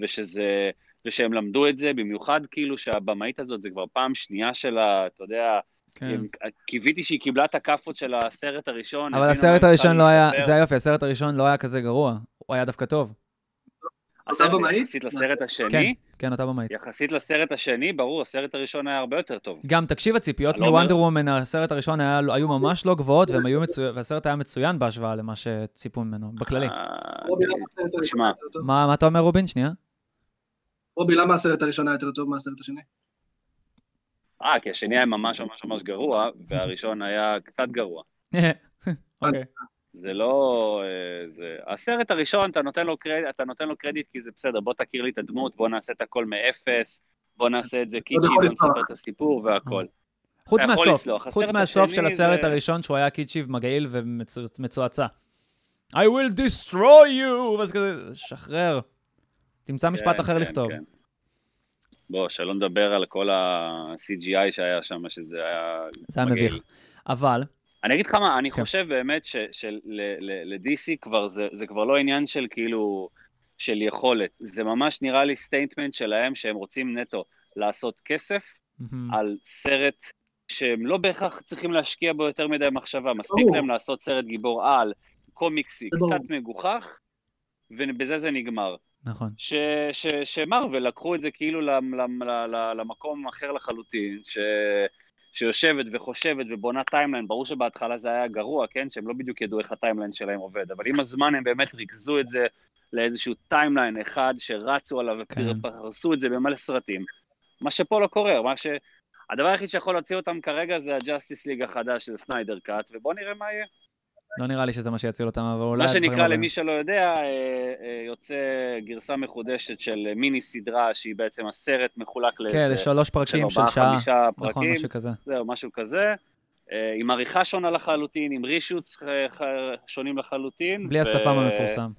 ושזה, ושהם למדו את זה, במיוחד כאילו שהבמאית הזאת זה כבר פעם שנייה שלה, אתה יודע, כן. קיוויתי שהיא קיבלה את הכאפות של הסרט הראשון. אבל הסרט הראשון לא היה, זה היופי, הסרט הראשון לא היה כזה גרוע, הוא היה דווקא טוב. אותה במאית? יחסית לסרט השני. כן, כן, אותה במאית. יחסית לסרט השני, ברור, הסרט הראשון היה הרבה יותר טוב. גם, תקשיב, הציפיות לא מוונדר וומן, הסרט הראשון היה, היו ממש לא גבוהות, והסרט היה מצוין בהשוואה למה שציפו ממנו, בכללי. תשמע. מה אתה אומר, רובין? שנייה. רובי, למה הסרט הראשון היה יותר טוב מהסרט השני? אה, כי השני היה ממש ממש ממש גרוע, והראשון היה קצת גרוע. אוקיי. זה לא... אה, זה... הסרט הראשון, אתה נותן, לו קרדיט, אתה נותן לו קרדיט כי זה בסדר, בוא תכיר לי את הדמות, בוא נעשה את הכל מאפס, בוא נעשה את זה קיצ'י, בוא נספר את הסיפור והכל. חוץ מהסוף, חוץ מהסוף של הסרט הראשון, שהוא היה קיצ'י מגעיל ומצועצע. I will destroy you! ואז כזה, שחרר. תמצא משפט כן, אחר כן, לכתוב. כן. בוא, שלא נדבר על כל ה-CGI שהיה שם, שזה היה... זה היה מביך. אבל, אני אגיד לך מה, אני כן. חושב באמת של-DC כבר, זה, זה כבר לא עניין של כאילו, של יכולת. זה ממש נראה לי statement שלהם שהם רוצים נטו לעשות כסף מהמם. על סרט שהם לא בהכרח צריכים להשקיע בו יותר מדי מחשבה. מספיק. להם לעשות סרט גיבור על, קומיקסי, ברור. קצת מגוחך, ובזה זה נגמר. נכון. ש, ש, שמרוויל לקחו את זה כאילו למקום אחר לחלוטין, ש, שיושבת וחושבת ובונה timeline, ברור שבהתחלה זה היה גרוע, כן? שהם לא בדיוק ידעו איך ה timeline שלהם עובד, אבל עם הזמן הם באמת ריכזו את זה לאיזשהו timeline אחד שרצו עליו כן. ופרסו את זה במלא סרטים. מה שפה לא קורה, מה ש... הדבר היחיד שיכול להוציא אותם כרגע זה ה Justice League החדש, שזה Snyder Cut, ובואו נראה מה יהיה. לא נראה לי שזה מה שיציל אותם, אבל אולי... מה שנקרא. למי שלא יודע, אה, אה, יוצא גרסה מחודשת של מיני סדרה, שהיא בעצם הסרט מחולק כן, לאיזה... לשלוש פרקים של שעה. חמישה נכון, פרקים, משהו כזה. זהו, משהו כזה. אה, עם עריכה שונה לחלוטין, עם reshoots שונים לחלוטין. בלי ו- השפם המפורסם.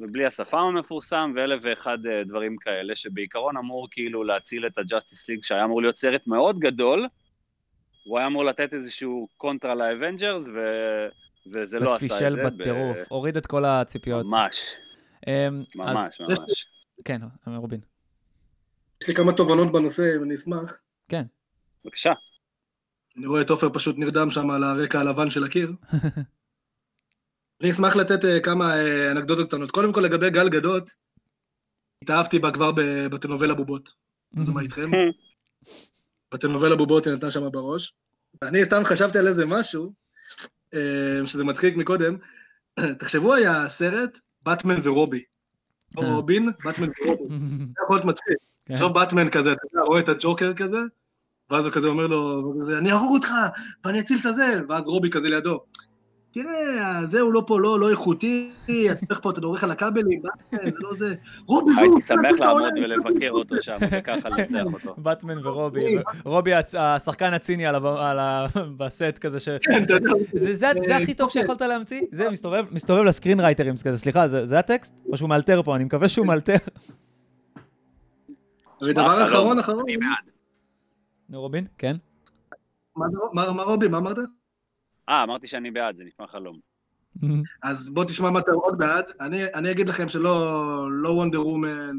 ובלי השפם המפורסם, ואלף ואחד דברים כאלה, שבעיקרון אמור כאילו להציל את ה Justice League, שהיה אמור להיות סרט מאוד גדול, הוא היה אמור לתת איזשהו קונטרה ל Avengers, ו... וזה לא עשה את זה. ופישל ב- בטירוף, הוריד את כל הציפיות. ממש, אמ, אז- ממש, ממש. כן, רובין. יש לי כמה תובנות בנושא, אם אני אשמח. בבקשה. אני רואה את עופר פשוט נרדם שם על הרקע הלבן של הקיר. אני אשמח לתת אה, כמה אה, אנקדוטות קטנות. קודם כל, לגבי גל גדות, התאהבתי בה כבר ב- בטלנובלה בובות. לא יודע מה איתכם? בטלנובלה בובות היא נתנה שם בראש. ואני סתם חשבתי על איזה משהו, שזה מצחיק מקודם. תחשבו, היה סרט, באטמן ורובי. או אה. רובין, באטמן ורובי. זה יכול להיות מצחיק. כן. עכשיו באטמן כזה, אתה יודע, רואה את הג'וקר כזה, ואז הוא כזה אומר לו, אני אהרוג אותך, ואני אציל את הזה, ואז רובי כזה לידו. תראה, זה הוא לא פה, לא, לא איכותי, אתה הולך פה, אתה דורך על הכבלים, זה לא זה. רובי זו, הייתי שמח לעמוד. ולבקר אותו שם, וככה לנצח אותו. באטמן ורובי, רובי השחקן הציני בסט כזה ש... כן. זה- זה זה הכי טוב שיכולת להמציא? זה מסתובב- לסקרין רייטרים כזה, סליחה, זה הטקסט? או שהוא מאלתר פה? אני מקווה שהוא מאלתר. ודבר אחרון? אחרון. נו, רובין? כן? מה רובי, מה אמרת? אה, אמרתי שאני בעד, זה נשמע חלום. אז בוא תשמע מה אתה עוד בעד. אני, אני אגיד לכם שלא לא וונדר וומן,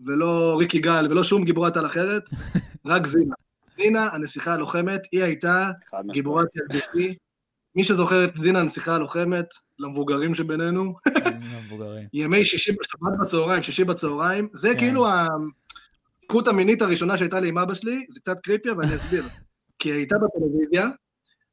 ולא ריקי גל, ולא שום גיבורת על אחרת, רק זינה. זינה, הנסיכה הלוחמת, היא הייתה. גיבורת ילדותי. מי שזוכר את זינה, הנסיכה הלוחמת, למבוגרים שבינינו. ימי שישי, שבת בצהריים, שישי בצהריים, זה כן. כאילו הזכות המינית הראשונה שהייתה לי עם אבא שלי, זה קצת קריפי, אבל אני אסביר. כי היא הייתה בטלוויזיה,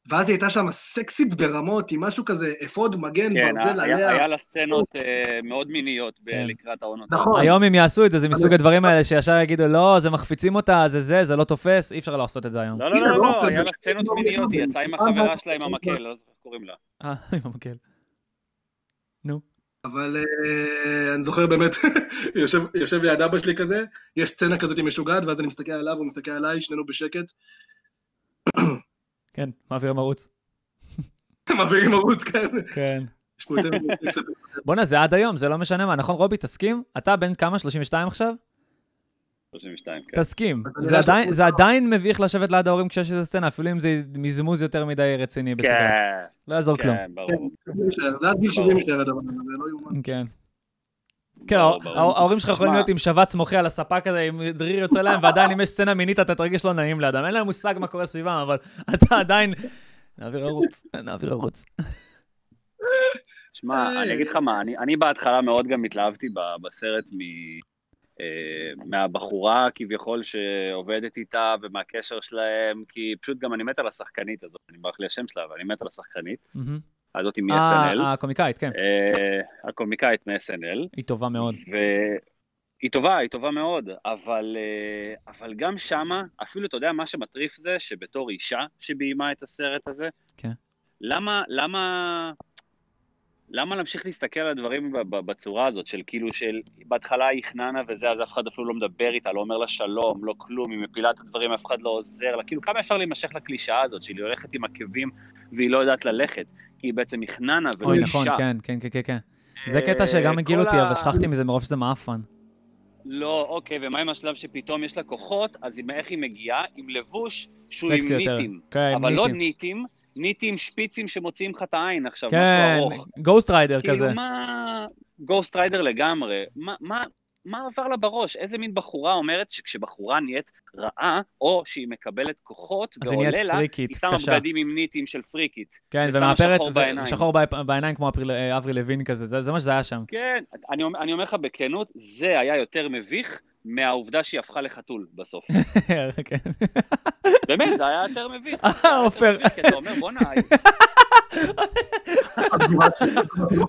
ואז היא הייתה שם סקסית ברמות, עם משהו כזה, אפוד, מגן, כן, ברזל היה- עליה. היה לה סצנות אה, מאוד מיניות כן. לקראת העונות. נכון. היום אם יעשו את זה, זה מסוג הדברים האלה שישר יגידו, לא, זה מחפיצים אותה, זה זה, זה לא תופס, אי אפשר לעשות את זה היום. לא, לא, לא, הנה, לא, לא, היה לה סצנות לא מיניות, היא. יצאה עם החברה שלה עם המקל, לא זוכר איך קוראים לה. אה, עם המקל. נו. אבל אה, אני זוכר באמת, יושב, יושב ליד אבא שלי כזה, יש סצנה כזאת משוגעת, ואז אני מסתכל עליו, הוא מסתכל עליי, שנינו בשקט, כן, מעביר ערוץ. מעבירים ערוץ כאלה. כן. קצת- בואנה, זה עד היום, זה לא משנה מה, נכון רובי, תסכים? אתה בן כמה? 32 עכשיו? 32, כן. תסכים. זה עדיין- שהוא- זה עדיין מביך לשבת ליד ההורים כשיש איזה סצנה, אפילו אם זה מזמוז יותר מדי רציני בסדר. כן, לא יעזור כלום. כן, ברור. זה עד גיל 70 יישאר הדבר הזה, זה לא יאומן. כן. כן. ההורים שלך יכולים להיות עם שבץ מוחי על הספה כזה, עם דריר יוצא להם, ועדיין אם יש סצנה מינית אתה תרגיש לא נעים לידם. אין להם מושג מה קורה סביבם, אבל אתה עדיין... נעביר ערוץ, נעביר ערוץ. שמע, אני אגיד לך מה, אני, אני בהתחלה מאוד גם התלהבתי בסרט מ, אה, מהבחורה כביכול שעובדת איתה ומהקשר שלהם, כי פשוט גם אני מת על השחקנית הזאת, אני ברח לי השם שלה, אבל אני מת על השחקנית, מהמם. הזאת אה, מ-SNL, הקומיקאית, כן. אה, הקומיקאית מ-SNL, היא טובה מאוד. והיא טובה, היא טובה מאוד, אבל, אה, אבל גם שמה, אפילו אתה יודע מה שמטריף זה, שבתור אישה שביימה את הסרט הזה, כן. למה, למה, למה להמשיך להסתכל על הדברים בצורה הזאת, של כאילו, של בהתחלה היא חננה וזה, אז אף אחד אפילו לא מדבר איתה, לא אומר לה שלום, לא כלום, היא מפילה את הדברים, אף אחד לא עוזר לה, כאילו, כמה אפשר להימשך לקלישאה הזאת, שהיא הולכת עם עקבים והיא לא יודעת ללכת, כי היא בעצם חננה ולא אוי, אישה. נכון, כן, כן, כן, כן, כן. זה אה, קטע שגם הגיל כל אותי, אבל שכחתי מזה מרוב שזה מעפן. לא, אוקיי, ומה עם השלב שפתאום יש לה כוחות, אז איך היא מגיעה? עם לבוש שהוא עם. ניטים. כן, אבל לא ניטים. ניטים, ניטים שפיצים שמוציאים לך את העין עכשיו, כן, משהו ארוך. גוסט ריידר כזה. כאילו, מה... גוסט ריידר לגמרי. מה, מה, מה עבר לה בראש? איזה מין בחורה אומרת שכשבחורה נהיית רעה, או שהיא מקבלת כוחות, ועולה לה, פריקית, היא שמה קשה. בגדים עם ניטים של פריקית. כן, ומאפרת, שחור בעיניים. שחור בעיניים כמו אברי לוין כזה, זה זה מה שזה היה שם. כן, אני, אני אומר לך בכנות, זה היה יותר מביך מהעובדה שהיא הפכה לחתול בסוף. כן. באמת, זה היה יותר מביך. אה, עופר. כי אתה אומר, בואנה,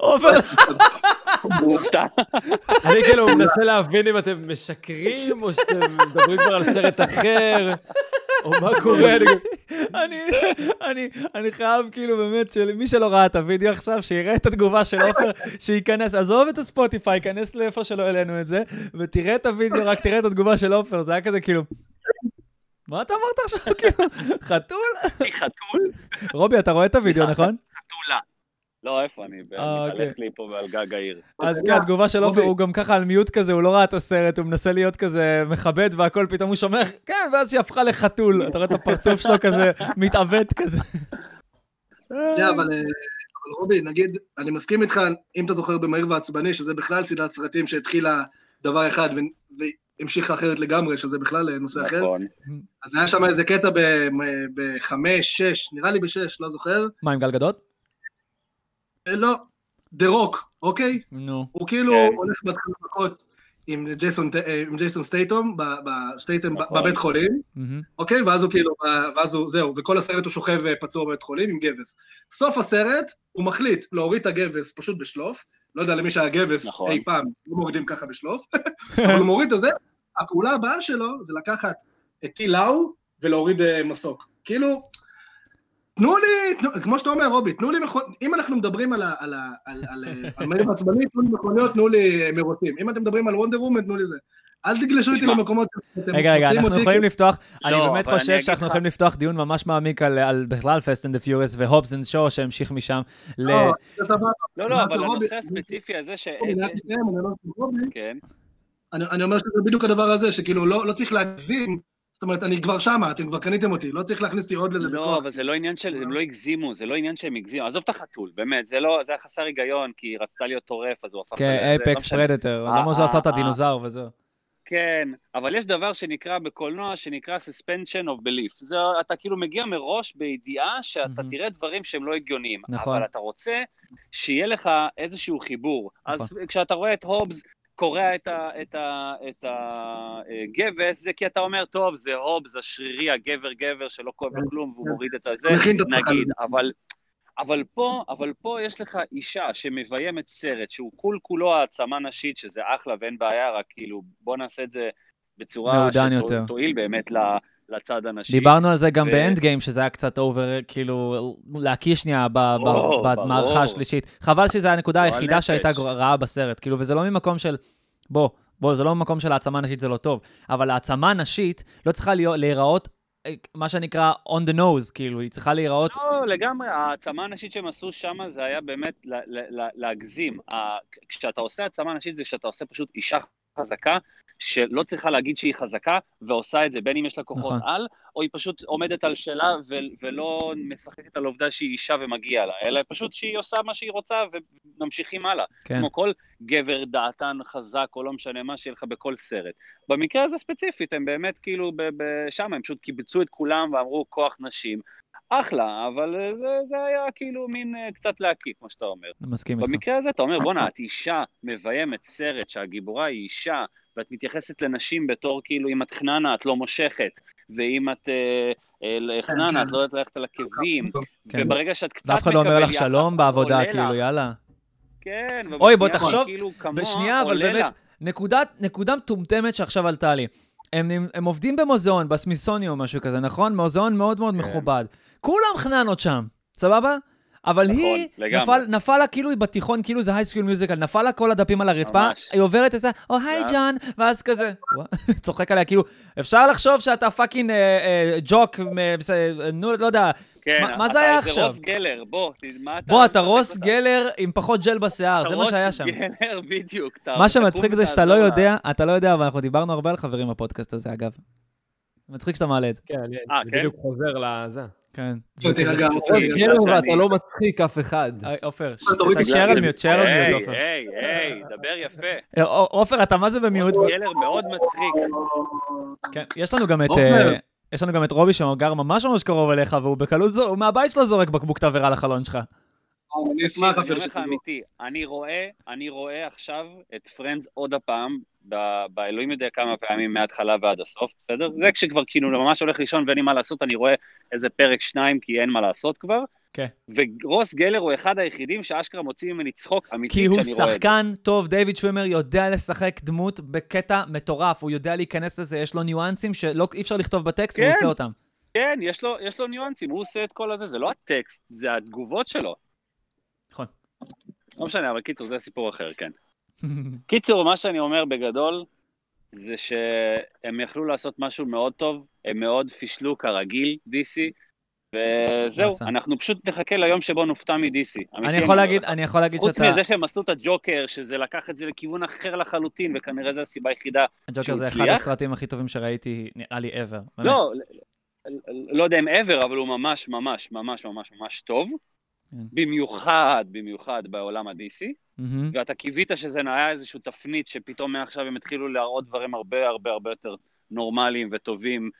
עופר, הוא הופתע. אני כאילו מנסה להבין אם אתם משקרים, או שאתם מדברים כבר על סרט אחר, או מה קורה. אני- אני, אני, אני חייב כאילו באמת, שמי שלא ראה את הוידאו עכשיו, שיראה את התגובה של עופר, שייכנס, עזוב את הספוטיפיי, ייכנס לאיפה שלא העלינו את זה, ותראה את הוידאו, רק תראה את התגובה של עופר, זה היה כזה כאילו... מה אתה אמרת עכשיו? כאילו, חתול? חתול? רובי, אתה רואה את הוידאו, נכון? לא, איפה אני? אה, אני אוקיי. מתהלך לי פה על גג העיר. אז כן, התגובה של עופר, רובי. הוא גם ככה על מיוט כזה, הוא לא ראה את הסרט, הוא מנסה להיות כזה מכבד והכל, פתאום הוא שומע, כן, ואז שהיא הפכה לחתול, אתה רואה את הפרצוף שלו כזה, מתעוות כזה. שנייה, אבל אבל רובי, נגיד, אני מסכים איתך, אם אתה זוכר במהיר ועצבני, שזה בכלל סדרת סרטים שהתחילה דבר אחד ו- והמשיכה אחרת לגמרי, שזה בכלל אה, נושא אחר. נכון. אז היה שם איזה קטע ב- בחמש, שש, נראה לי בשש, לא זוכר. מה, עם גל גדות? לא, דה רוק, אוקיי? נו. הוא כאילו כן. הולך בהתחלה מכות עם ג'ייסון, אה, עם ג'ייסון סטייטום, ב- ב- סטייטום ב- נכון. בבית חולים. אוקיי? ואז הוא כאילו, ואז הוא, זהו, וכל הסרט הוא שוכב אה, פצוע בבית חולים עם גבס. סוף הסרט, הוא מחליט להוריד את הגבס פשוט בשלוף, לא יודע למי שהיה גבס נכון. אי פעם, לא מורידים ככה בשלוף, אבל הוא מוריד את זה, הפעולה הבאה שלו זה לקחת את טי לאו ולהוריד אה, מסוק. כאילו, תנו לי, תנו, כמו שאתה אומר, רובי, תנו לי מכוניות, אם אנחנו מדברים על ה... על ה... על, על, על, על מהיר עצבני, תנו לי מכוניות, תנו לי אה, מרוצים. אם אתם מדברים על וונדר וומן, תנו לי זה. אל תגלשו איתי. למקומות שאתם רגע, רגע, אנחנו אותי, יכולים לפתוח, אני לא, באמת אני חושב אגיד שאנחנו יכולים לפתוח דיון ממש מעמיק על- על בכלל Fast and Furious ו Hobbs and Shaw שהמשיך משם ל... לא. לא, לא, אבל רובי. הנושא הספציפי הזה ש... אני אומר כן. אני אומר שזה בדיוק הדבר הזה, שכאילו לא לא צריך להגזים, זאת אומרת, אני כבר שמה, אתם כבר קניתם אותי, לא צריך להכניס אותי עוד לזה לא, בכוח. אבל זה לא עניין של, הם לא הגזימו, זה לא עניין שהם הגזימו. עזוב את החתול, באמת, זה לא, זה היה חסר היגיון, כי היא רצתה להיות טורף, אז הוא הפך... כן, לא apex. predator, אה, למה שהוא עשה את אה, הדינוזאור וזהו. כן, אבל יש דבר שנקרא בקולנוע, שנקרא suspension of belief. זה, אתה כאילו מגיע מראש בידיעה שאתה. תראה דברים שהם לא הגיוניים. נכון. אבל אתה רוצה שיהיה לך איזשהו חיבור. אז נכון. כשאתה רואה את הובס קורע את, ה, את, ה, את הגבס, זה כי אתה אומר, טוב, זה הובס, השרירי, הגבר גבר שלא כואב לו כלום, והוא כן. מוריד את הזה, נגיד. אבל... אבל פה, אבל פה יש לך אישה שמביימת סרט שהוא כול כולו העצמה נשית, שזה אחלה ואין בעיה, רק כאילו, בוא נעשה את זה בצורה. שתועיל באמת ל- לצד הנשי. דיברנו על זה גם ו- באנד גיים, שזה היה קצת אובר, כאילו, להקיא שנייה ב- ב- ברור, במערכה. השלישית. חבל שזו הנקודה גועל היחידה שהייתה נפש. גר- רעה בסרט, כאילו, וזה לא ממקום של, בוא, בוא, זה לא ממקום של העצמה נשית זה לא טוב, אבל העצמה נשית לא צריכה להיות- להיראות, אה, מה שנקרא on the nose, כאילו, היא צריכה להיראות, לא, לגמרי, העצמה הנשית שהם עשו שם זה היה באמת ל- ל- ל- להגזים. כשאתה עושה העצמה נשית זה שאתה עושה פשוט אישה חזקה, שלא צריכה להגיד שהיא חזקה, ועושה את זה, בין אם יש לה כוחות נכון. על, או היא פשוט עומדת על שלה ו- ולא משחקת על העובדה שהיא אישה ומגיע לה, אלא פשוט שהיא עושה מה שהיא רוצה וממשיכים הלאה. כן, כמו כל גבר דעתן חזק, או לא משנה מה שיהיה לך בכל סרט. במקרה הזה ספציפית, הם באמת כאילו ב- ב- שם, הם פשוט קיבצו את כולם ואמרו כוח נשים. אחלה, אבל זה, זה היה כאילו מין אה, קצת להקיא, כמו שאתה אומר. מסכים איתך. במקרה הזה אתה אומר, בואנה, את אישה מביימת סרט שהגיבורה היא אישה, ואת מתייחסת לנשים בתור כאילו, אם את חננה, את לא מושכת, ואם את אה, אה, חננה, את לא יודעת ללכת על עקבים, כן. וברגע שאת קצת ואף אחד לא אומר לך יחס, שלום בעבודה, כאילו. יאללה. כן, אוי, בוא תחשוב, כאילו בשנייה, אבל. באמת, נקודת, נקודה מטומטמת שעכשיו עלתה לי. הם, הם, הם עובדים במוזיאון, בסמיסוני או משהו כזה, נכון? מוזיאון מאוד מאוד כן. מכובד. כולם חננות שם, סבבה? אבל נכון, היא, לגמרי. נפל, נפל לה כאילו היא בתיכון, כאילו זה הייסקול מיוזיקל, נפל לה כל הדפים על הרצפה, ממש. היא עוברת וזה, או היי ג'אן, ואז כזה, צוחק עליה, כאילו, אפשר לחשוב שאתה fucking אה, אה, ג'וק, אה, נו, לא יודע, כן, מה- מה זה אתה היה עכשיו? רוס גלר, בוא, מה אתה... בוא, אתה רוס? גלר עם פחות ג'ל בשיער, אתה זה מה רוס שהיה שם. גלר, בדיוק. אתה- מה שמצחיק זה שאתה לא. יודע, אתה לא יודע, אבל אנחנו דיברנו הרבה על חברים בפודקאסט הזה, אגב. מצחיק שאתה מעלה את זה. כן, אני אה, כן? בדיוק חוזר לזה. כן. תירגע. גלר שאני- ואתה לא מצחיק אף אחד. היי, עופר, אתה את שייר. על mute, שייר על mute, עופר. היי, היי, דבר יפה. אה, עופר, אתה מה זה במיוט? גלר מאוד מצחיק. כן, יש לנו גם את... אה, יש לנו גם את רובי שגר ממש ממש קרוב אליך, והוא בקלות זו, הוא מהבית שלו זורק בקבוק תבערה לחלון שלך. אני אשמח אני אפילו אומר לך. אמיתי, אני רואה, אני רואה עכשיו את פרנדס עוד הפעם, באלוהים יודע כמה פעמים מההתחלה ועד הסוף, בסדר? זה כשכבר כאילו ממש הולך לישון ואין לי מה לעשות, אני רואה איזה פרק שניים כי אין מה לעשות כבר. כן. ורוס גלר הוא אחד היחידים שאשכרה מוציא ממני צחוק אמיתי כי הוא כשאני רואה את זה. שחקן טוב, דיוויד שווימר יודע לשחק דמות בקטע מטורף, הוא יודע להיכנס לזה, יש לו ניואנסים שאי אפשר לכתוב בטקסט, והוא כן. עושה אותם. כן, יש לו, יש לו ניואנסים, הוא עושה את כל הזה, זה לא הטקסט, זה התגובות שלו. נכון. לא משנה, אבל קיצור, זה סיפור אחר, כן. קיצור, מה שאני אומר בגדול, זה שהם יכלו לעשות משהו מאוד טוב, הם מאוד פישלו כרגיל, DC, וזהו. אנחנו פשוט נחכה ליום שבו נופתע מ-DC. אני יכול להגיד, אני יכול להגיד חוץ שאתה... מזה שהם עשו את הג'וקר, שזה לקח את זה לכיוון אחר לחלוטין, וכנראה זו הסיבה היחידה. הג'וקר שהוא זה אחד הצליח? הסרטים הכי טובים שראיתי, נראה לי ever. באמת. לא, לא יודע אם ever, אבל הוא ממש ממש ממש ממש ממש טוב. כן. במיוחד, במיוחד בעולם ה-DC, מהמם. ואתה קיווית שזה היה איזושהי תפנית שפתאום מעכשיו הם התחילו להראות דברים הרבה הרבה הרבה יותר נורמליים וטובים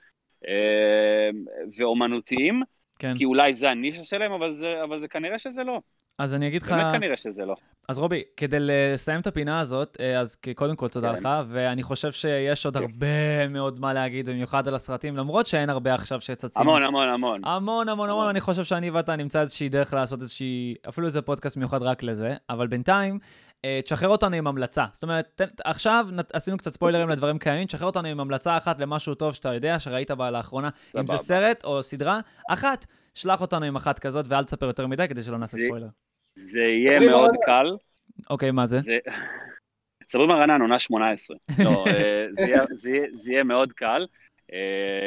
אה, ואומנותיים, כן. כי אולי זה הנישה שלהם, אבל זה, אבל זה כנראה שזה לא. אז אני אגיד לך... באמת כנראה שזה לא. אז רובי, כדי לסיים את הפינה הזאת, אה, אז קודם כל תודה כן. לך, ואני חושב שיש עוד הרבה מאוד מה להגיד, במיוחד על הסרטים, למרות שאין הרבה עכשיו שצצים. המון, המון, המון. המון, המון, המון, אני חושב שאני ואתה נמצא איזושהי דרך לעשות איזושהי, אפילו איזה פודקאסט מיוחד רק לזה, אבל בינתיים, אה, תשחרר אותנו עם המלצה. זאת אומרת, עכשיו עשינו קצת ספוילרים לדברים קיימים, תשחרר אותנו עם המלצה אחת למשהו טוב שאתה יודע, שראית בה לאחרונה, אם זה. סרט או סדרה, אחת, שלח אותנו עם אחת כזאת, ואל תספר יותר מדי כדי שלא נעשה ספוילר. זה יהיה מאוד קל. אוקיי, מה זה? זה... סברי מרנן, עונה 18. לא, זה יהיה- מאוד קל.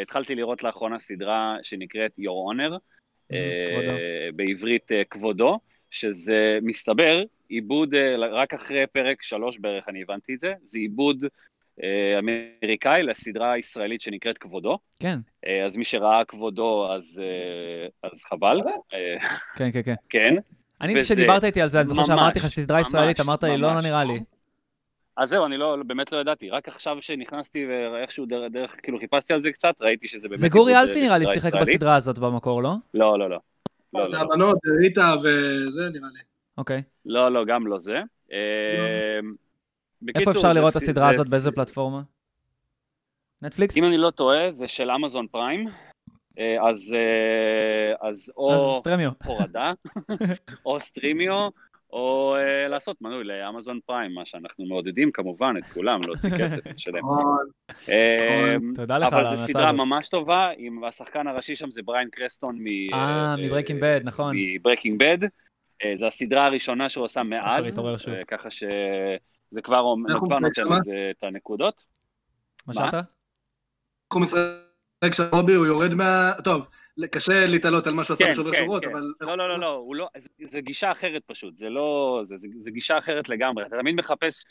התחלתי לראות לאחרונה סדרה שנקראת Your Honor, אה, כבודו. בעברית אה, כבודו, שזה מסתבר עיבוד, אה, רק אחרי פרק שלוש בערך אני הבנתי את זה, זה עיבוד אמריקאי לסדרה הישראלית שנקראת כבודו. כן, אז מי שראה כבודו אז, אז חבל, כן, כן, כן. כן. אני, כשדיברת איתי על זה, אני זוכר שאמרתי לך סדרה ישראלית, אמרת לי, לא, לא. נראה לי. אז זהו, אני לא, באמת לא ידעתי, רק עכשיו שנכנסתי ואיכשהו דרך, דרך, כאילו חיפשתי על זה קצת, ראיתי שזה באמת... זה גורי אלפי אה, נראה לי שיחק. בסדרה הזאת במקור, לא? לא, לא, לא. לא, זה לא, לא. הבנות, זה ריטה וזה נראה לי. אוקיי. לא, לא, גם לא זה. אה, איפה בקיצור, אפשר לראות את הסדרה הזאת? באיזה פלטפורמה? נטפליקס? אם אני לא טועה, זה של אמזון פריים, אז, אה, אז או אז סטרמיו. הורדה, או סטרימיו, או אה, לעשות מנוי לאמזון פריים, מה שאנחנו מעודדים כמובן את כולם להוציא כסף לשלם. נכון. אה, תודה לך על אבל זו ההמלצה סדרה הזאת. ממש טובה, עם השחקן הראשי שם זה בריין קרסטון מ... אה, מ Breaking Bad, נכון. מ Breaking Bad. זו הסדרה הראשונה שהוא עשה מאז. אה, ככה שזה כבר נותן? לזה את הנקודות. מה מה? שאלת? הוא משחק של רובי, הוא יורד מה... טוב, קשה להתעלות על מה שהוא עשה כן, בשובר כן, שורות, כן. אבל... לא, לא, לא, לא, הוא לא, זה- זה גישה אחרת פשוט, זה לא, זה, זה, זה גישה אחרת לגמרי. אתה תמיד מחפש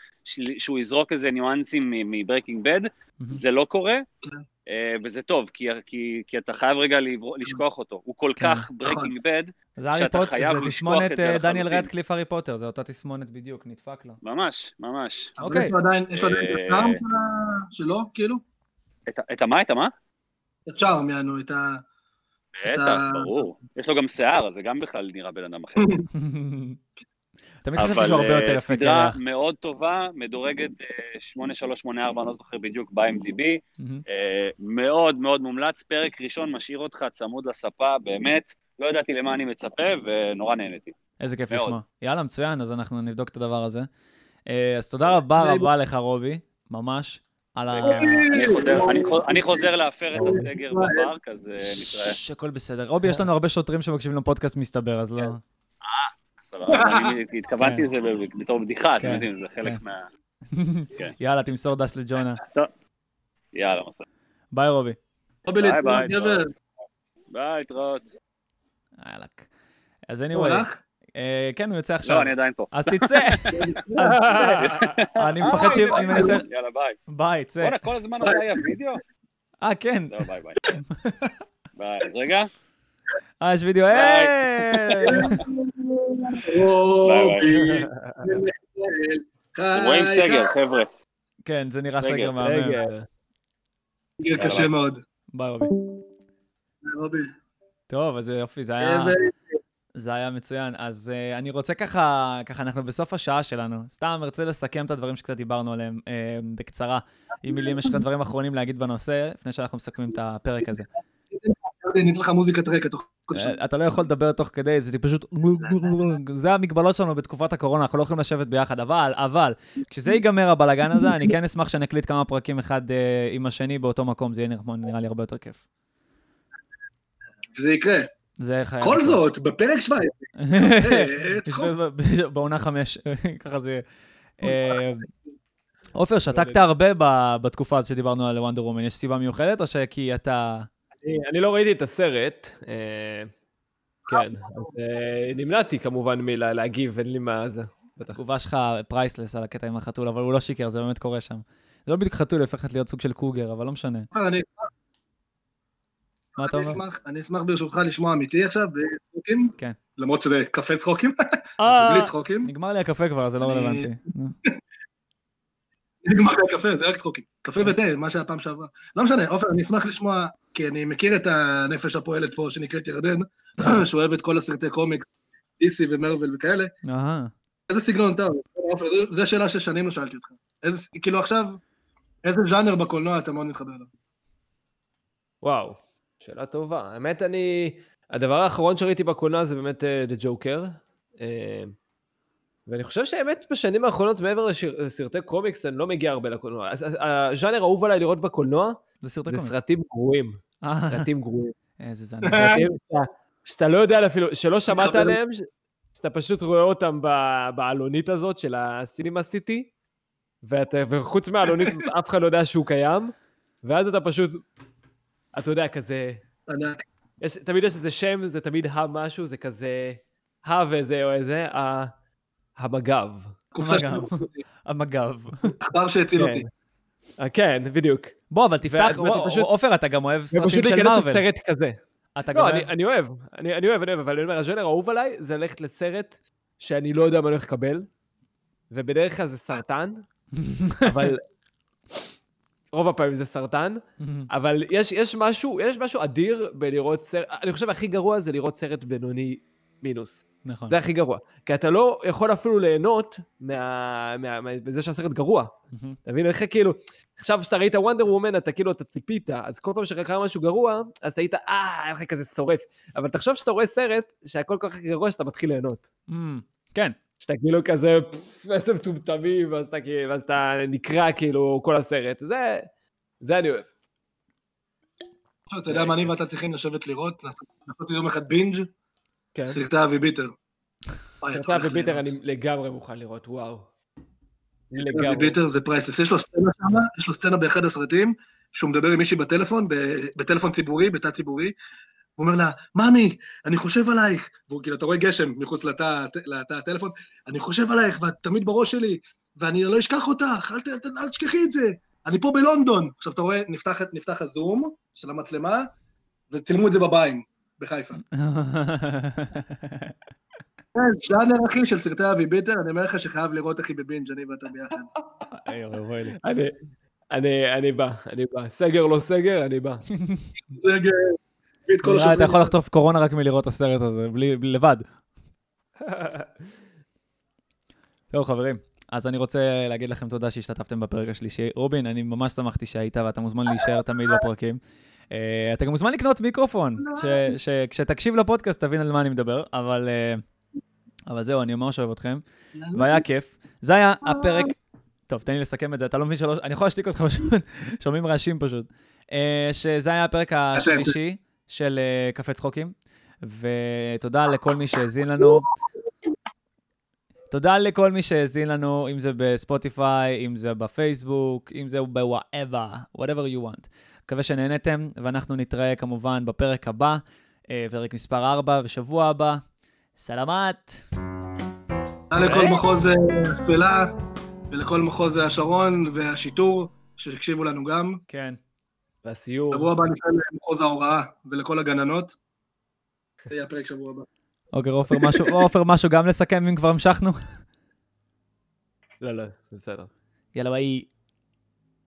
שהוא יזרוק איזה ניואנסים מ Breaking Bad, זה לא קורה, כן. אה, וזה טוב, כי, כי, כי אתה חייב רגע לשכוח אותו. הוא כל כן. כך ברקינג בד, זה הארי שאתה חייב זה לשכוח תסמונת את זה אה, דניאל לחלוטין. רדקליף הארי פוטר, זה אותה תסמונת בדיוק, נדפק לו. ממש, ממש. אוקיי. יש לו עדיין, יש לו עדיין את אה, הצ'ארם של ה- שלו, כאילו? את המה? את המה? את הצ'ארם, יענו, את ה... בטח, ברור. יש לו גם שיער, אז זה גם בכלל נראה בן אדם אחר. תמיד חשבתי אבל שהוא הרבה יותר אה, יפה סדרה קרח. מאוד טובה, מדורגת אה, 8384, אני לא זוכר בדיוק, ב-MDB. אה, מאוד מאוד מומלץ, פרק ראשון משאיר אותך צמוד לספה, באמת. לא ידעתי למה אני מצפה, ונורא נהניתי. איזה כיף. לשמוע. יאללה, מצוין, אז אנחנו נבדוק את הדבר הזה. אה, אז תודה רבה. רבה לך, רובי, ממש, על ה... אני חוזר- להפר את הסגר בפארק, אז אה, נתראה. ש- הכל בסדר. רובי, יש לנו הרבה שוטרים שמקשיבים לפודקאסט, מסתבר, אז לא... סבבה, אני התכוונתי לזה ב- בתור בדיחה, אתם כן, יודעים, זה חלק כן. מה... כן. יאללה, תמסור דש לג'ונה. יאללה, מסע. ביי, רובי. רובי ביי, להתראות, ביי, גבר. ביי, להתראות. יאללה. אז anyway? אה, כן, הוא יוצא עכשיו. לא, אני עדיין פה. אז תצא. אז תצא. אני מפחד שאם אני מנסה... יאללה, ביי. ביי, צא. בואנה, כל הזמן עליי הווידאו? אה, כן. לא, ביי, ביי. ביי, אז רגע. אה, יש וידאו, רואים סגר, חבר'ה. כן, זה נראה סגר, מהמם. סגר קשה מאוד. ביי, רובי. רובי. טוב, אז יופי, זה היה... זה היה מצוין. אז uh, אני רוצה ככה, ככה אנחנו בסוף השעה שלנו. סתם ארצה לסכם את הדברים שקצת דיברנו עליהם uh, בקצרה. עם מילים, יש לך דברים אחרונים להגיד בנושא, לפני שאנחנו מסכמים את הפרק הזה. אני אתן לך מוזיקת רקע תוך כדי. Uh, אתה לא יכול לדבר תוך כדי, זה פשוט... זה המגבלות שלנו בתקופת הקורונה, אנחנו לא יכולים לשבת ביחד. אבל, אבל, כשזה ייגמר הבלאגן הזה, אני כן אשמח שנקליט כמה פרקים אחד עם השני באותו מקום, זה יהיה נראה לי הרבה יותר כיף. זה יקרה. זה חייב. כל. זאת, בפרק 17. אה, צחוק. בעונה חמש, ככה זה יהיה. אה, עופר, שתקת הרבה ב- בתקופה הזאת שדיברנו על וונדר וומן, יש סיבה מיוחדת, או שכי אתה... אני- אני לא ראיתי את הסרט. אה, כן, אה, נמנעתי כמובן מלהגיב, אין לי מה זה. התגובה שלך פרייסלס על הקטע עם החתול, אבל הוא לא שיקר, זה באמת קורה שם. זה לא בדיוק חתול, היא הופכת להיות סוג של קוגר, אבל לא משנה. אני מה אתה אומר? אני אשמח ברשותך לשמוע אמיתי עכשיו, בלי צחוקים. כן. למרות שזה קפה צחוקים, אה, בלי צחוקים. נגמר לי הקפה כבר, זה לא רלוונטי. נגמר לי הקפה, זה רק צחוקים. קפה ותה, מה שהיה פעם שעברה. לא משנה, עופר, אני אשמח לשמוע, כי אני מכיר את הנפש הפועלת פה שנקראת ירדן, שאוהב את כל הסרטי קומיקס, DC ומרוויל וכאלה. איזה סגנון אתה? עופר, זו- שאלה ששנים לא שאלתי אותך. כאילו עכשיו, איזה ז'אנר בקולנוע אתה מאוד מתחבר אליו? וואו, שאלה טובה. האמת, אני... הדבר האחרון שראיתי בקולנוע זה באמת אה, The Joker. אה, ואני חושב שהאמת בשנים האחרונות, מעבר לשיר- לסרטי קומיקס, אני לא מגיע הרבה לקולנוע. אז אז הז'אנר האהוב עליי לראות בקולנוע, זה סרטי זה קומיקס. סרטים גרועים. אה, סרטים גרועים. איזה זן. סרטים שאתה- שאתה לא יודע אפילו, שלא שמעת. עליהם, שאתה פשוט רואה אותם ב- בעלונית הזאת של הסינימה סיטי, ואתה- וחוץ מהעלונית הזאת אף אחד לא יודע שהוא קיים, ואז אתה פשוט, אתה יודע, כזה, ענק. יש, תמיד יש איזה שם, זה תמיד המשהו, זה כזה, ה וזה או איזה, ה... המג"ב. המג"ב. המג"ב. עכבר שהציל כן. אותי. אה, כן, בדיוק. בוא, אבל תפתח, עופר, אתה גם אוהב סרטים ופשוט של להיכנס מארוול. לסרט כזה. אתה גם לא, אוהב... אני, אני אוהב, אני, אני אוהב, אני אוהב, אבל אני אומר, הז'אנר האהוב עליי זה ללכת לסרט שאני לא יודע מה אני הולך לקבל, ובדרך כלל זה סרטן, אבל... רוב הפעמים זה סרטן, אבל יש, יש משהו, יש משהו אדיר בלראות סרט, אני חושב הכי גרוע זה לראות סרט בינוני מינוס. נכון. זה הכי גרוע. כי אתה לא יכול אפילו ליהנות מה, מה, מה, מזה שהסרט גרוע. אתה מבין? איך כאילו, עכשיו שאתה ראית וונדר וומן, אתה כאילו, אתה ציפית, אז כל פעם שקרה משהו גרוע, אז היית, אה, היה לך כזה שורף. אבל תחשוב שאתה רואה סרט שהכל כל כך גרוע שאתה מתחיל ליהנות. כן. שאתה כאילו כזה, "פפ, איזה מטומטמים, ואז אתה, כאילו- ואז אתה נקרע כאילו כל הסרט. זה, זה אני אוהב. אתה יודע מה אני ואתה צריכים לשבת לראות? לעשות- יום אחד בינג', כן. סרטי אבי ביטר. סרטי אבי ביטר ליהנות. אני לגמרי מוכן לראות, וואו. אני אבי. ביטר זה priceless. יש לו סצנה שם, יש לו סצנה באחד הסרטים, שהוא מדבר עם מישהי בטלפון, בטלפון ציבורי, בתא ציבורי, הוא אומר לה, ממי, אני חושב עלייך, והוא כאילו, אתה רואה גשם מחוץ לתא לתא הטלפון, אני חושב עלייך, ואת תמיד בראש שלי, ואני לא אשכח אותך, אל, ת- אל, אל תשכחי את זה, אני פה בלונדון. עכשיו אתה רואה, נפתח, נפתח הזום של המצלמה, וצילמו את זה בביים, בחיפה. כן, ז'אנר אחי של סרטי אבי ביטר, אני אומר לך שחייב לראות אחי בבינג' אני ואתה ביחד. היי, אוי לי. אני, אני, אני בא, אני בא. סגר לא סגר, אני בא. זה אתה. יכול לחטוף קורונה רק מלראות את הסרט הזה, בלי, בלי- לבד. טוב, חברים, אז אני רוצה להגיד לכם תודה שהשתתפתם בפרק השלישי. רובין, אני ממש שמחתי שהיית, ואתה מוזמן להישאר תמיד בפרקים. אה, אתה גם מוזמן לקנות מיקרופון, ש- שכשתקשיב לפודקאסט תבין על מה אני מדבר, אבל אה, אבל זהו, אני ממש אוהב אתכם, והיה כיף. זה היה הפרק... טוב, תן לי לסכם את זה, אתה לא מבין שלוש... אני יכול להשתיק אותך פשוט, שומעים רעשים פשוט. אה, שזה היה הפרק השלישי של אה, קפה צחוקים, ותודה לכל מי שהאזין לנו. תודה לכל מי שהאזין לנו, אם זה בספוטיפיי, אם זה בפייסבוק, אם זה ב-whatever, whatever you want. מקווה שנהנתם, ואנחנו נתראה כמובן בפרק הבא, אה, פרק מספר 4, בשבוע הבא. סלמת. תודה לכל מחוז אה, השפלה, ולכל מחוז השרון והשיטור, שהקשיבו לנו גם. כן. והסיור. שבוע הבא נפעל למחוז ההוראה ולכל הגננות. זה יהיה הפרק שבוע הבא. אוקיי, עופר, משהו- עופר, משהו גם לסכם אם כבר המשכנו? לא, לא, זה בסדר. יאללה, ביי.